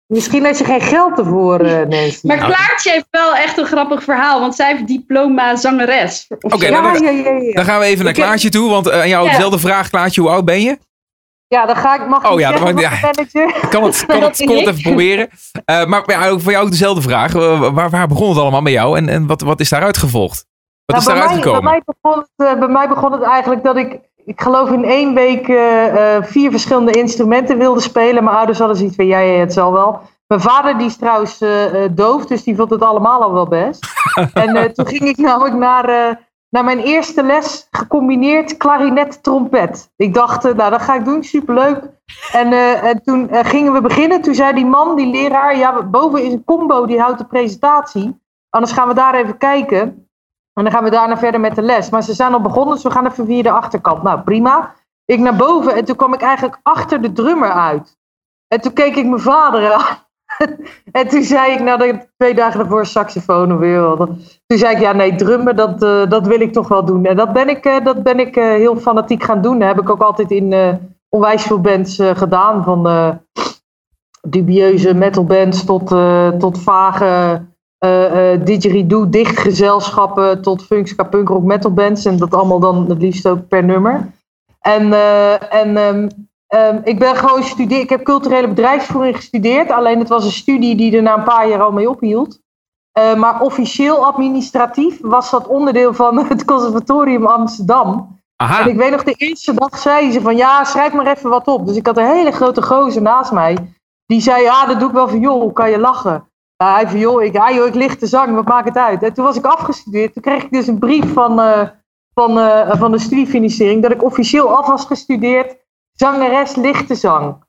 Misschien had je geen geld ervoor, eh Nancy. Maar Klaartje heeft wel echt een grappig verhaal, want zij heeft diploma zangeres. Oké, nou, ja, dan- ja, ja, ja. Dan gaan we even naar Klaartje toe, want eh, aan jou Ja. dezelfde vraag. Klaartje, hoe oud ben je? Ja, dan ga ik, mag ik Oh ja, zeggen dan mag- manager. Kan het, kan het, kon het even proberen. Eh, maar ja, ook voor jou ook dezelfde vraag. Waar, waar begon het allemaal met jou en, en wat, wat is daaruit gevolgd? Wat is Nou, bij, daaruit mij, bij, gekomen? mij begon het, eh, bij mij begon het eigenlijk dat ik, ik geloof in één week eh, eh, vier verschillende instrumenten wilde spelen. Mijn ouders hadden zoiets van, ja, ja, het zal wel. Mijn vader die is trouwens eh, doof, dus die vond het allemaal al wel best. en toen ging ik namelijk naar, naar mijn eerste les gecombineerd klarinet-trompet. Ik dacht, nou dat ga ik doen, superleuk. En, en toen gingen we beginnen. Toen zei die man, die leraar, ja, boven is een combo die houdt de presentatie. Anders gaan we daar even kijken. En dan gaan we daarna verder met de les. Maar ze zijn al begonnen, dus we gaan even via de achterkant. Nou, prima. Ik naar boven en toen kwam ik eigenlijk achter de drummer uit. En toen keek ik mijn vader aan. en toen zei ik, nou, twee dagen daarvoor saxofoon wat. Toen zei ik, ja, nee, drummen, dat, eh, dat wil ik toch wel doen. En dat ben ik, eh, dat ben ik eh, heel fanatiek gaan doen. Dat heb ik ook altijd in onwijs veel bands gedaan. Van dubieuze metalbands tot, tot vage eh eh didgeridoo, dichtgezelschappen tot funk, ska, punk, rock, metal bands. En dat allemaal dan het liefst ook per nummer. En, eh, en ehm, ehm, ik ben gewoon studeer. Ik heb culturele bedrijfsvoering gestudeerd. Alleen het was een studie die er na een paar jaar al mee ophield. Maar officieel administratief was dat onderdeel van het Conservatorium Amsterdam. Aha, En ik weet nog, de eerste dag zei ze van ja, schrijf maar even wat op. Dus ik had een hele grote gozer naast mij. Die zei, ja, dat doe ik wel voor joh, kan je lachen? Ja, hij van joh, ik, ja, joh, ik licht de zang, wat maakt het uit? En toen was ik afgestudeerd. Toen kreeg ik dus een brief van, eh, van, eh, van de studiefinanciering dat ik officieel af was gestudeerd. Zangeres lichte zang.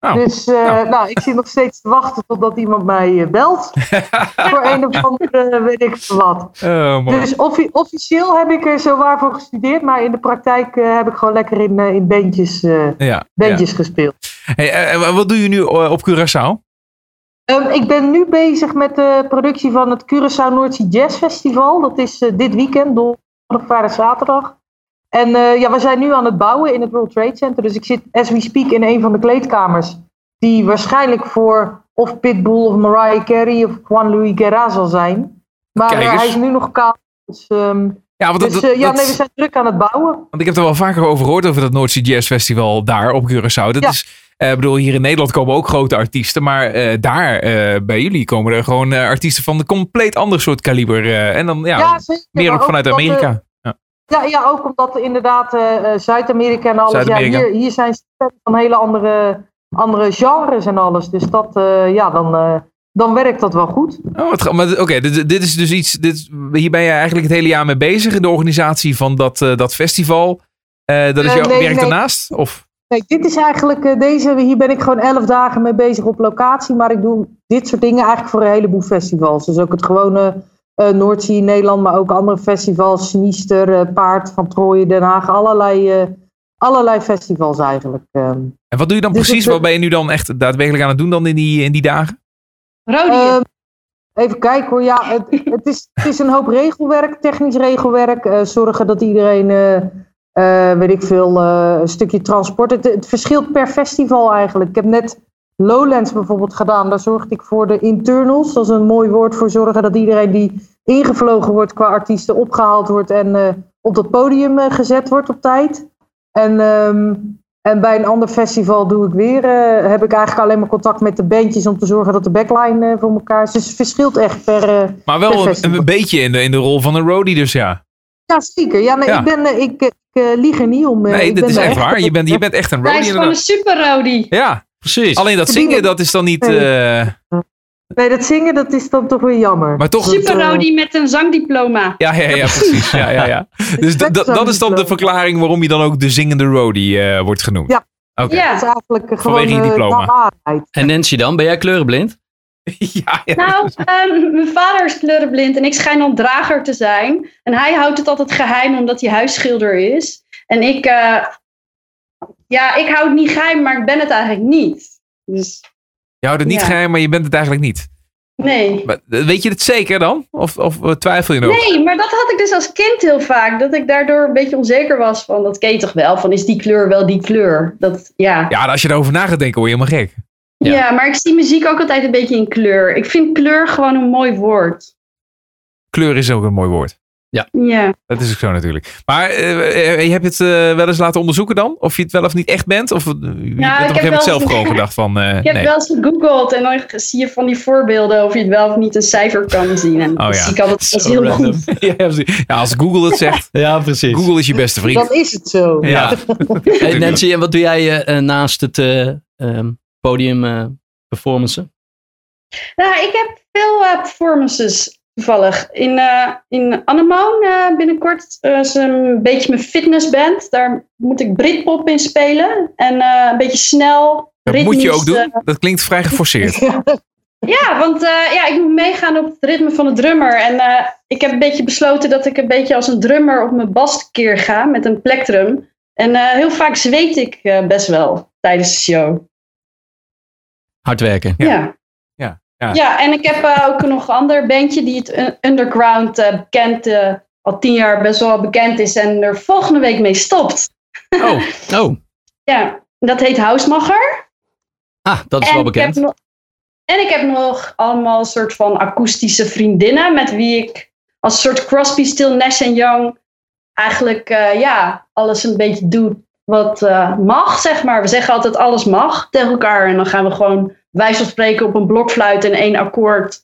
Oh, Dus eh, nou. nou, ik zit nog steeds te wachten totdat iemand mij belt. voor een of andere, weet ik wat. oh. Dus offi- officieel heb ik er zo waar voor gestudeerd, maar in de praktijk heb ik gewoon lekker in, in bandjes, ja. bandjes gespeeld. Hey, wat doe je nu op Curaçao? Ehm, ik ben nu bezig met de productie van het Curaçao Noordzee Jazz Festival. Dat is eh, dit weekend, donderdag, vrijdag, zaterdag. En eh, ja, we zijn nu aan het bouwen in het World Trade Center. Dus ik zit as we speak in een van de kleedkamers. Die waarschijnlijk voor of Pitbull of Mariah Carey of Juan Luis Guerra zal zijn. Maar eh, hij is nu nog kaal. Dus, ehm, Ja, want, dat, dus dat- ja, nee, we zijn druk aan het bouwen. want ik heb er wel vaker over gehoord, over dat Noordzee Jazz Festival daar op Curaçao. Dat Ja. is, ik bedoel, hier in Nederland komen ook grote artiesten, maar eh, daar eh, bij jullie komen er gewoon eh, artiesten van een compleet ander soort kaliber. eh, en dan ja, zeker, meer ook vanuit eh, Amerika. Ja. Ja, ja, ook omdat inderdaad eh, eh, Zuid-Amerika en alles. Ja, hier, hier zijn stemmen van hele andere, andere genres en alles. Dus dat, eh, ja, dan, eh, dan werkt dat wel goed. Oh, Oké, dit, dit is dus iets. Dit, hier ben je eigenlijk het hele jaar mee bezig. in De organisatie van dat, eh, dat festival. Eh, dat is Eh, jouw nee, werk nee. daarnaast? Of? Nee, dit is eigenlijk eh, deze. Hier ben ik gewoon elf dagen mee bezig op locatie. Maar ik doe dit soort dingen eigenlijk voor een heleboel festivals. Dus ook het gewone eh Noordzee in Nederland, maar ook andere festivals. Sinister, eh, Paard van Trooien, Den Haag. Allerlei, eh, allerlei festivals eigenlijk. ehm. En wat doe je dan Dus precies? het- Wat ben je nu dan echt daadwerkelijk aan het doen dan in die, in die dagen? Rodi, Ehm, even kijken hoor. Ja, het, het, is, het is een hoop regelwerk, technisch regelwerk. eh, zorgen dat iedereen, eh, weet ik veel, eh, een stukje transport. Het, het verschilt per festival eigenlijk. Ik heb net Lowlands bijvoorbeeld gedaan. Daar zorgde ik voor de internals. Dat is een mooi woord voor zorgen dat iedereen die ingevlogen wordt qua artiesten opgehaald wordt en eh, op dat podium gezet wordt op tijd. En, ehm, en bij een ander festival doe ik weer, heb ik eigenlijk alleen maar contact met de bandjes om te zorgen dat de backline voor elkaar is. Dus het verschilt echt per. Maar wel per een, beetje in de, in de rol van een roadie dus ja. Ja, zeker. Ja, nee, Ja. Ik, ben, ik, ik eh, lieg er niet om. eh, Nee, dat is echt waar. Je bent, je bent echt een hij roadie is gewoon een super Rodi. Ja, Precies. alleen dat zingen dat is dan niet... Nee. eh, Nee, dat zingen dat is dan toch weer jammer. maar toch... Super Rodi met een zangdiploma. Ja, ja, ja, precies. Ja, ja, ja. Dus dat is dan de verklaring waarom je dan ook de zingende roadie eh, wordt genoemd. Ja. Oké. Ja. Dat is eigenlijk eh, gewoon Vanwege je diploma. de waarheid. En Nancy dan? Ben jij kleurenblind? ja, ja. Nou, ehm, mijn vader is kleurenblind en ik schijn dan drager te zijn. En hij houdt het altijd geheim omdat hij huisschilder is. En ik, eh, ja, ik hou het niet geheim, maar ik ben het eigenlijk niet. Dus Je houdt het niet Ja. geheim, maar je bent het eigenlijk niet. Nee. Maar, eh, weet je het zeker dan? Of, of eh, twijfel je nog? Nee, maar dat had ik dus als kind heel vaak. Dat ik daardoor een beetje onzeker was van, dat ken je toch wel? Van, is die kleur wel die kleur? Dat, ja. Ja, als je erover na gaat denken, word je helemaal gek. Ja. Ja. maar ik zie muziek ook altijd een beetje in kleur. Ik vind kleur gewoon een mooi woord. Kleur is ook een mooi woord. Ja. Dat is ook zo natuurlijk. Maar eh, eh, je hebt het eh, wel eens laten onderzoeken dan? Of je het wel of niet echt bent? Of je bent op een heb gegeven moment wel zelf gewoon gedacht van... eh, Ik heb nee. wel eens gegoogeld en dan zie je van die voorbeelden of je het wel of niet een cijfer kan zien. En Oh dat ja. zie ik altijd Zo heel random. goed. ja, ja, als Google het zegt, Ja, precies. Google is je beste vriend. Dan is het zo. Ja. Hey Nancy, en wat doe jij naast het eh, ehm, podium eh, performancen? Nou, ik heb veel eh, performances toevallig. In, eh in Anemoon eh, binnenkort eh, is een beetje mijn fitnessband. Daar moet ik Britpop in spelen. En eh, een beetje snel, Dat ritmisch. moet je ook doen. Dat klinkt vrij geforceerd. Ja, want eh, ja, ik moet meegaan op het ritme van de drummer. En eh, ik heb een beetje besloten dat ik een beetje als een drummer op mijn bas keer ga met een plektrum. En eh, heel vaak zweet ik eh, best wel tijdens de show. Hard werken. Ja. Ja. Ja, ja. Ja, en ik heb eh, ook nog een ander bandje die het un- underground eh, bekend, eh, al tien jaar best wel bekend is en er volgende week mee stopt. Oh, Oh, Ja, dat heet Housemacher. ah, dat is En wel ik bekend. heb nog- en ik heb nog allemaal een soort van akoestische vriendinnen met wie ik als soort Crosby, Still, Nash Young eigenlijk eh, ja, alles een beetje doe wat eh, mag, zeg maar. We zeggen altijd alles mag tegen elkaar en dan gaan we gewoon wijs van spreken op een blokfluit en één akkoord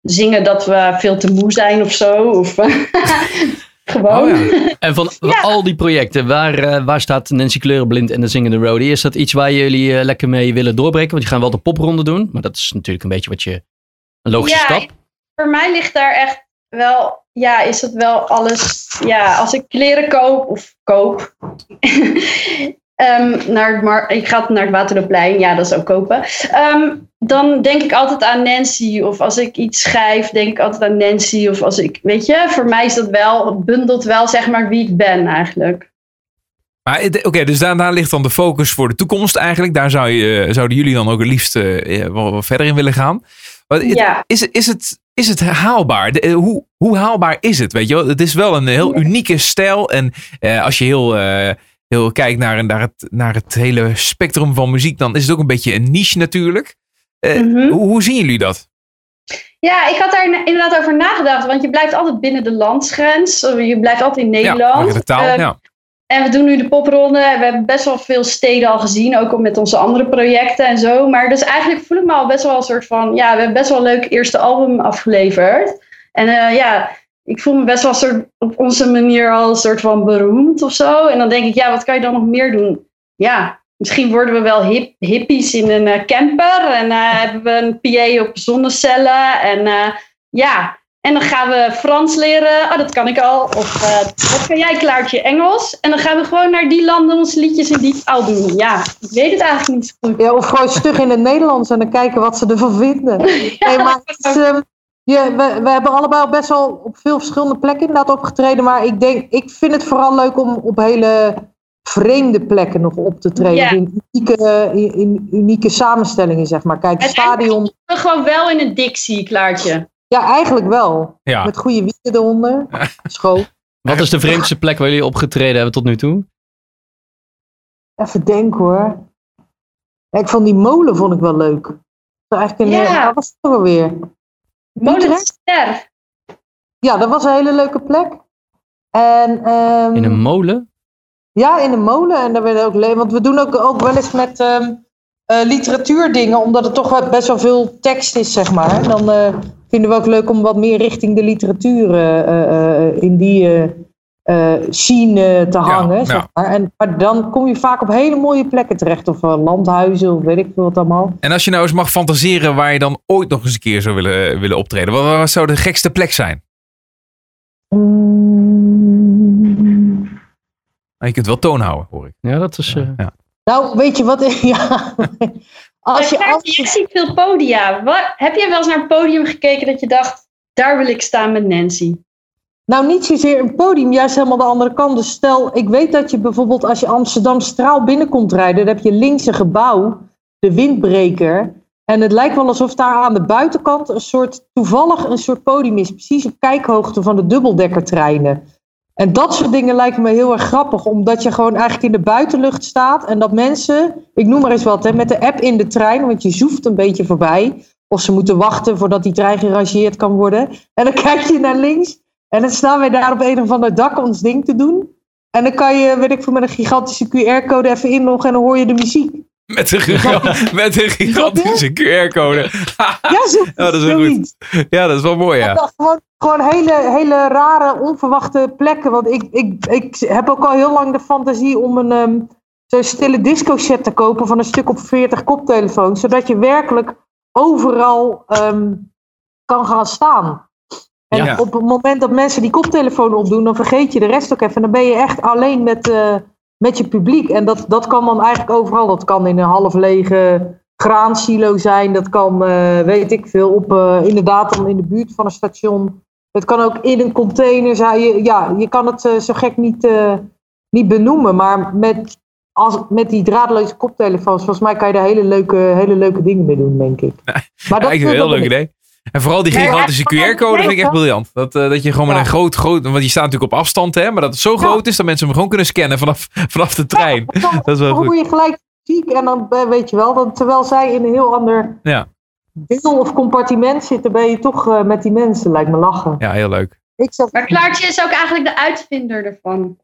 zingen dat we veel te moe zijn of zo. Of gewoon. Oh ja. En van Ja. al die projecten, waar, eh, waar staat Nancy Kleurenblind en de Zingende Roadie? Is dat iets waar jullie eh, lekker mee willen doorbreken? Want je gaan wel de popronde doen, maar dat is natuurlijk een beetje wat je... Een logische Ja, stap. voor mij ligt daar echt wel, ja, is het wel alles. Ja, als ik kleren koop of koop. ehm, naar het mar- ik ga naar het Waterloopplein, ja, dat is ook kopen. Ehm, dan denk ik altijd aan Nancy. Of als ik iets schrijf, denk ik altijd aan Nancy. Of als ik, weet je, voor mij is dat wel, het bundelt wel zeg maar wie ik ben eigenlijk. Maar oké, dus daar, daar ligt dan de focus voor de toekomst eigenlijk. Daar zou je, eh, zouden jullie dan ook het liefst eh, ja, wel, wel verder in willen gaan. Maar Ja. is, is, het, is het haalbaar? De- eh, hoe, hoe haalbaar is het? Weet je wel? Het is wel een heel unieke stijl. En eh, als je heel, eh, heel kijkt naar, naar, het, naar het hele spectrum van muziek, dan is het ook een beetje een niche natuurlijk. Eh, Mhm. hoe, hoe zien jullie dat? Ja, ik had daar inderdaad over nagedacht. Want je blijft altijd binnen de landsgrens. Je blijft altijd in Nederland. Ja, de taal. Eh, ja. En we doen nu de popronde. We hebben best wel veel steden al gezien, ook met onze andere projecten en zo. Maar dus eigenlijk voel ik me al best wel een soort van, ja, we hebben best wel een leuk eerste album afgeleverd. En eh, ja, ik voel me best wel soort, op onze manier al een soort van beroemd of zo. En dan denk ik, ja, wat kan je dan nog meer doen? Ja, misschien worden we wel hip, hippies in een eh, camper en eh, hebben we een PA op zonnecellen. En ja, en dan gaan we Frans leren. Oh, dat kan ik al. Of eh, wat kan jij, Klaartje, Engels? En dan gaan we gewoon naar die landen onze liedjes in die taal doen. Ja, ik weet het eigenlijk niet zo goed. Ja, of gewoon stug in het Nederlands en dan kijken wat ze ervan vinden. Nee, maar is, ja, we, we hebben allebei al best wel op veel verschillende plekken inderdaad opgetreden. Maar ik denk, ik vind het vooral leuk om op hele vreemde plekken nog op te treden. In, unieke, in, in unieke samenstellingen, zeg maar. Kijk, het stadion. Ben gewoon wel in een Dixie, Klaartje. Ja, eigenlijk wel. Ja. Met goede wieken eronder. Schoon. Wat is de vreemdste plek waar jullie opgetreden hebben tot nu toe? Even denken hoor. Ja, ik vond die molen vond ik wel leuk. Dat was Eigenlijk een, Ja. eh, wat was het ook alweer? Molen Utrecht? Ster. Ja, dat was een hele leuke plek. En, ehm, In een molen? Ja, in een molen. En daar werden ook le- Want we doen ook, ook wel eens met ehm eh, literatuurdingen, omdat het toch best wel veel tekst is, zeg maar. En dan eh, vinden we ook leuk om wat meer richting de literatuur eh, in die eh, eh, scene te hangen. ja. zeg maar. En, maar dan kom je vaak op hele mooie plekken terecht. Of landhuizen, of weet ik veel wat allemaal. En als je nou eens mag fantaseren waar je dan ooit nog eens een keer zou willen, willen optreden. Wat, wat zou de gekste plek zijn? Nou, je kunt wel toon houden, hoor ik. Ja, dat is... eh, Ja. Nou, weet je wat? ja. Als je, als, je ziet veel podia. Wat, heb jij wel eens naar een podium gekeken dat je dacht, daar wil ik staan met Nancy? Nou, niet zozeer een podium, juist helemaal de andere kant. Dus stel, ik weet dat je bijvoorbeeld als je Amsterdam Straal binnenkomt rijden, dan heb je links een gebouw, de windbreker. En het lijkt wel alsof daar aan de buitenkant een soort, toevallig een soort podium is. Precies op kijkhoogte van de dubbeldekkertreinen. En dat soort dingen lijken me heel erg grappig. Omdat je gewoon eigenlijk in de buitenlucht staat. En dat mensen, ik noem maar eens wat, hè, met de app in de trein. Want je zoeft een beetje voorbij. Of ze moeten wachten voordat die trein gerangeerd kan worden. En dan kijk je naar links. En dan staan wij daar op een of ander dak ons ding te doen. En dan kan je, weet ik veel, met een gigantische QR-code even inloggen. En dan hoor je de muziek. Met een, met een gigantische QR-code. Ja, zo, Ja, dat is wel goed. Ja, dat is wel mooi, ja. Ja, Gewoon, gewoon hele, hele rare, onverwachte plekken. Want ik, ik, ik heb ook al heel lang de fantasie om een ehm, zo'n stille disco set te kopen van een stuk op 40 koptelefoons. Zodat je werkelijk overal ehm, kan gaan staan. En Ja. op het moment dat mensen die koptelefoon opdoen, dan vergeet je de rest ook even. En dan ben je echt alleen met, eh, met je publiek. En dat, dat kan dan eigenlijk overal. Dat kan in een half lege graansilo zijn. Dat kan, eh, weet ik veel, op, eh, inderdaad dan in de buurt van een station. Het kan ook in een container zijn. Je, ja, je kan het eh, zo gek niet, niet benoemen. Maar met, als, met die draadloze koptelefoons, volgens mij kan je daar hele leuke, hele leuke dingen mee doen, denk ik. Maar vind het een heel dat leuk idee. En vooral die gigantische QR-code vind ik echt ja. briljant. Dat, eh, dat je gewoon met een groot, groot... Want je staat natuurlijk op afstand, hè. Maar dat het zo groot is dat mensen hem gewoon kunnen scannen vanaf, vanaf de trein. Dan, Dat is wel dan goed. hoor je gelijk muziek en dan eh, weet je wel, dan, terwijl zij in een heel ander Ja. deel of compartiment zitten, ben je toch eh, met die mensen, lijkt me lachen. Ja, heel leuk. Ik zat Maar Klaartje is ook eigenlijk de uitvinder ervan.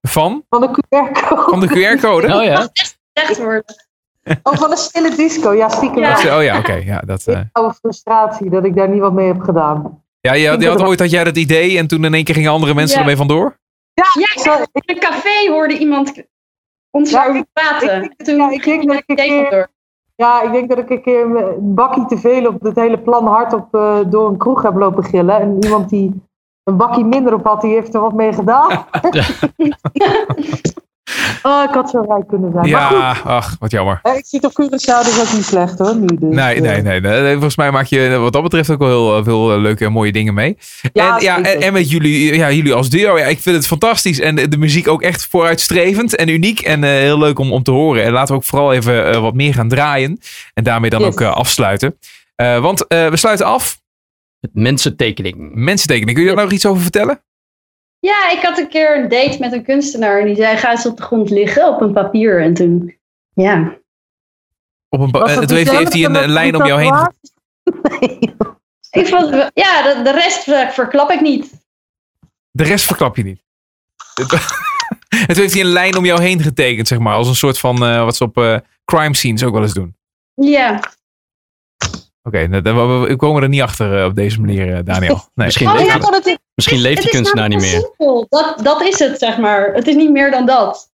Van? van de QR-code. Van de QR-code? Oh ja. Echt worden. Oh, van de stille disco. Ja, stiekem. Ja. Oh ja, oké. Ja, dat, eh, Oude frustratie dat ik daar niet wat mee heb gedaan. ja je, had- je had ooit had jij dat idee en toen in één keer gingen andere mensen Ja. ermee vandoor? Ja, ik, in een café hoorde iemand ons Ja, ik- praten. ik- Toen ja, ik denk dat ik een idee keer- door. ja, ik denk dat ik een keer een bakkie te veel op het hele plan hardop eh door een kroeg heb lopen gillen. En iemand die een bakkie minder op had, die heeft er wat mee gedaan. oh, ik had zo rijk kunnen zijn. Maar goed, Ja, ach, wat jammer. ik zit op Curaçao, dus ook niet slecht hoor, nu. Dus, Nee, eh, nee, nee, nee. Volgens mij maak je wat dat betreft ook wel heel eh, veel eh, leuke en mooie dingen mee. Ja, en, ja, en, met jullie, ja, jullie als duo, ja, ik vind het fantastisch. En de, de muziek ook echt vooruitstrevend en uniek. En eh, heel leuk om, om te horen. En laten we ook vooral even eh, wat meer gaan draaien. En daarmee dan Yes. ook eh, afsluiten. Eh, want eh, we sluiten af. Met mensentekening. Mensentekening. Kun je daar nog iets over vertellen? Ja, ik had een keer een date met een kunstenaar. En die zei, ga eens op de grond liggen op een papier. En toen, ja. Op een, eh, toen heeft, hij- heeft hij een, een lijn om jou heen. tatoeage? Ik vond, ja, de, de rest eh, verklap ik niet. De rest verklap je niet. En toen heeft hij een lijn om jou heen getekend, zeg maar. Als een soort van eh, wat ze op eh, crime scenes ook wel eens doen. Ja. Oké, nou, dan- we, we komen er niet achter eh, op deze manier, eh, Daniel. Nee. Misschien Oh, ja, hij- is, misschien leeft het die kunstenaar niet meer. simpel. Dat, dat is het, zeg maar. Het is niet meer dan dat.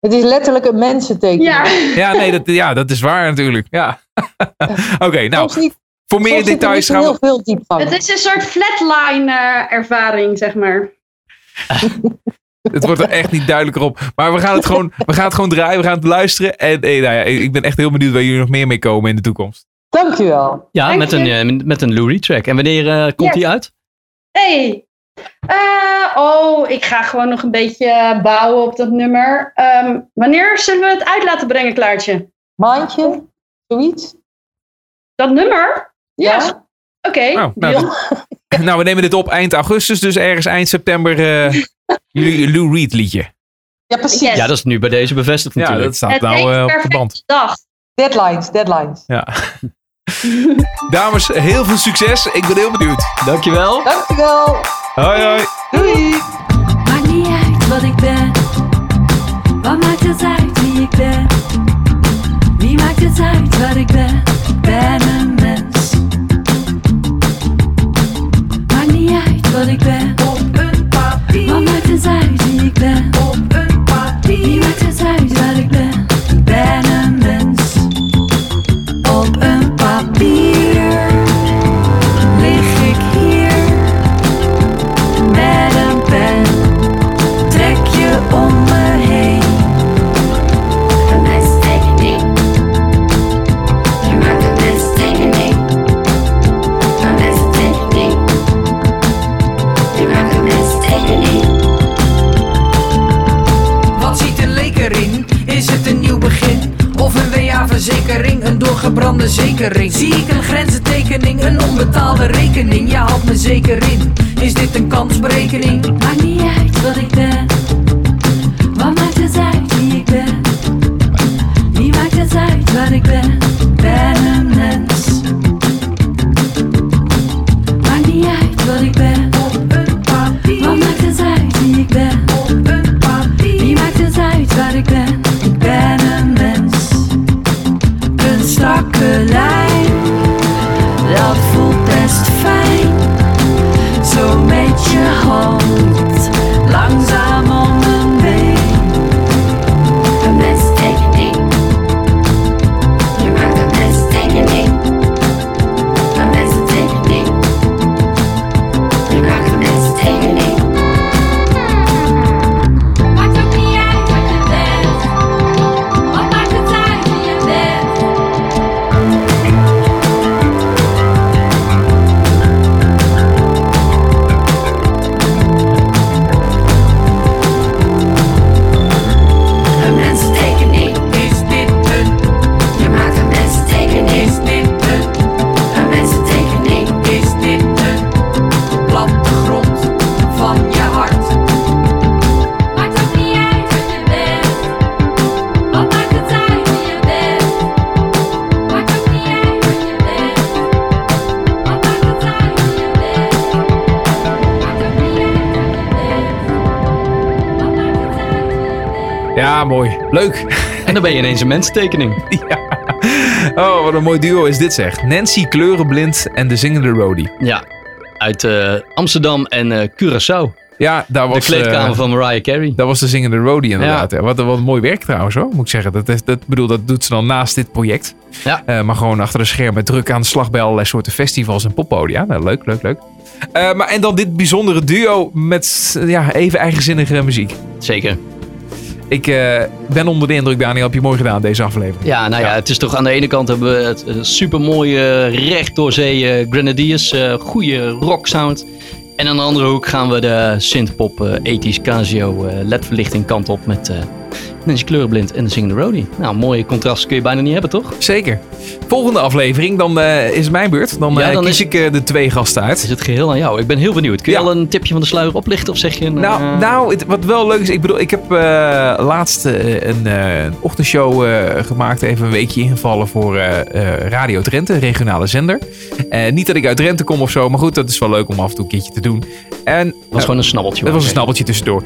Het is letterlijk een mensentekening. Ja. Ja, nee, dat, ja, dat is waar natuurlijk. Ja. Oké, nou, niet, voor meer er details gaan heel we... veel diepgang. Het is een soort flatline eh, ervaring, zeg maar. Het wordt er echt niet duidelijker op. Maar we gaan het gewoon, we gaan het gewoon draaien, we gaan het luisteren. En eh, nou ja, ik ben echt heel benieuwd waar jullie nog meer mee komen in de toekomst. Dankjewel. Ja, Dank met je. een, eh, met een Lou track. En wanneer eh, komt Yes. die uit? Hey. Eh, oh, ik ga gewoon nog een beetje bouwen op dat nummer. Ehm, wanneer zullen we het uit laten brengen, Klaartje? Maandje? Zoiets? Dat nummer? Ja. Ja. Oké. Nou, nou, deal. Nou, we nemen dit op eind augustus, dus ergens eind september eh Lou Reed liedje. Ja, precies. Yes. Ja, dat is nu bij deze bevestigd Ja, natuurlijk. dat staat het nou eh, op de band. Dag. Deadlines, deadlines. Ja. Dames, heel veel succes. Ik ben heel benieuwd. Dankjewel. Dankjewel. Hoi, hoi. Doei. Maakt niet uit wat ik ben. Wat maakt het uit wie ik ben? Wie maakt het uit wat ik ben? Ik ben Ja, mooi. Leuk. En dan ben je ineens een menstekening. ja. Oh, wat een mooi duo is dit zeg. Nancy Kleurenblind en de zingende Rody. Ja, uit eh, Amsterdam en eh, Curaçao. Ja, daar De was, kleedkamer eh, van Mariah Carey. dat was de zingende Rody inderdaad. Ja. Wat, wat een mooi werk trouwens hoor, moet ik zeggen. Dat, is- dat, bedoel, dat doet ze dan naast dit project. Ja. Maar gewoon achter de schermen druk aan de slag bij allerlei soorten festivals en poppodia. Nou, leuk, leuk, leuk. Maar en dan dit bijzondere duo met ja, even eigenzinnige muziek. Zeker. Ik eh, ben onder de indruk, Daniel. Heb je mooi gedaan deze aflevering. Ja, nou ja, het is toch aan de ene kant hebben we het super mooie recht door zee eh, Grenadiers, eh goede rock sound. En aan de andere hoek gaan we de synthpop eh ethisch Casio eh ledverlichting kant op met Nancy Kleurenblind en de zingende Rody. Nou, mooie contrast kun je bijna niet hebben, toch? Zeker. Volgende aflevering, dan eh, is het mijn beurt. Dan, Ja, eh, dan kies is- ik eh, de twee gasten uit. Is het geheel aan jou? Ik ben heel benieuwd. Kun je Ja. al een tipje van de sluier oplichten of zeg je een... Nou, nou het- wat wel leuk is, ik bedoel, ik heb laatst een, een ochtendshow gemaakt, even een weekje ingevallen voor Radio Drenthe, regionale zender. Niet dat ik uit Drenthe kom of zo, maar goed, dat is wel leuk om af en toe een keertje te doen. En was gewoon een snabbeltje. dat was een snabbeltje tussendoor.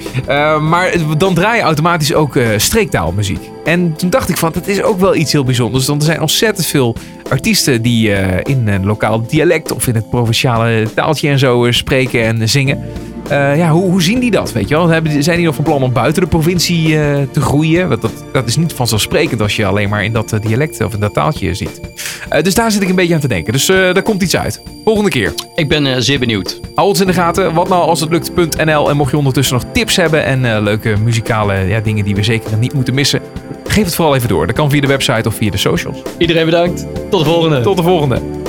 Maar dan draai je automatisch ook streektaalmuziek. En toen dacht ik van, dat is ook wel iets heel bijzonders. Want er zijn ontzettend veel artiesten die eh, in een lokaal dialect of in het provinciale taaltje en zo eh, spreken en zingen. Eh, ja, hoe, hoe zien die dat? Weet je wel? Hebben, zijn die nog van plan om buiten de provincie eh, te groeien? Want dat, dat is niet vanzelfsprekend als je alleen maar in dat eh, dialect of in dat taaltje ziet. Dus daar zit ik een beetje aan te denken. Dus daar komt iets uit. Volgende keer. Ik ben zeer benieuwd. Hou ons in de gaten. Wat nou als het lukt.nl. En mocht je ondertussen nog tips hebben en leuke muzikale ja, dingen die we zeker niet moeten missen. Geef het vooral even door. Dat kan via de website of via de socials. Iedereen bedankt. Tot de volgende. Tot de volgende.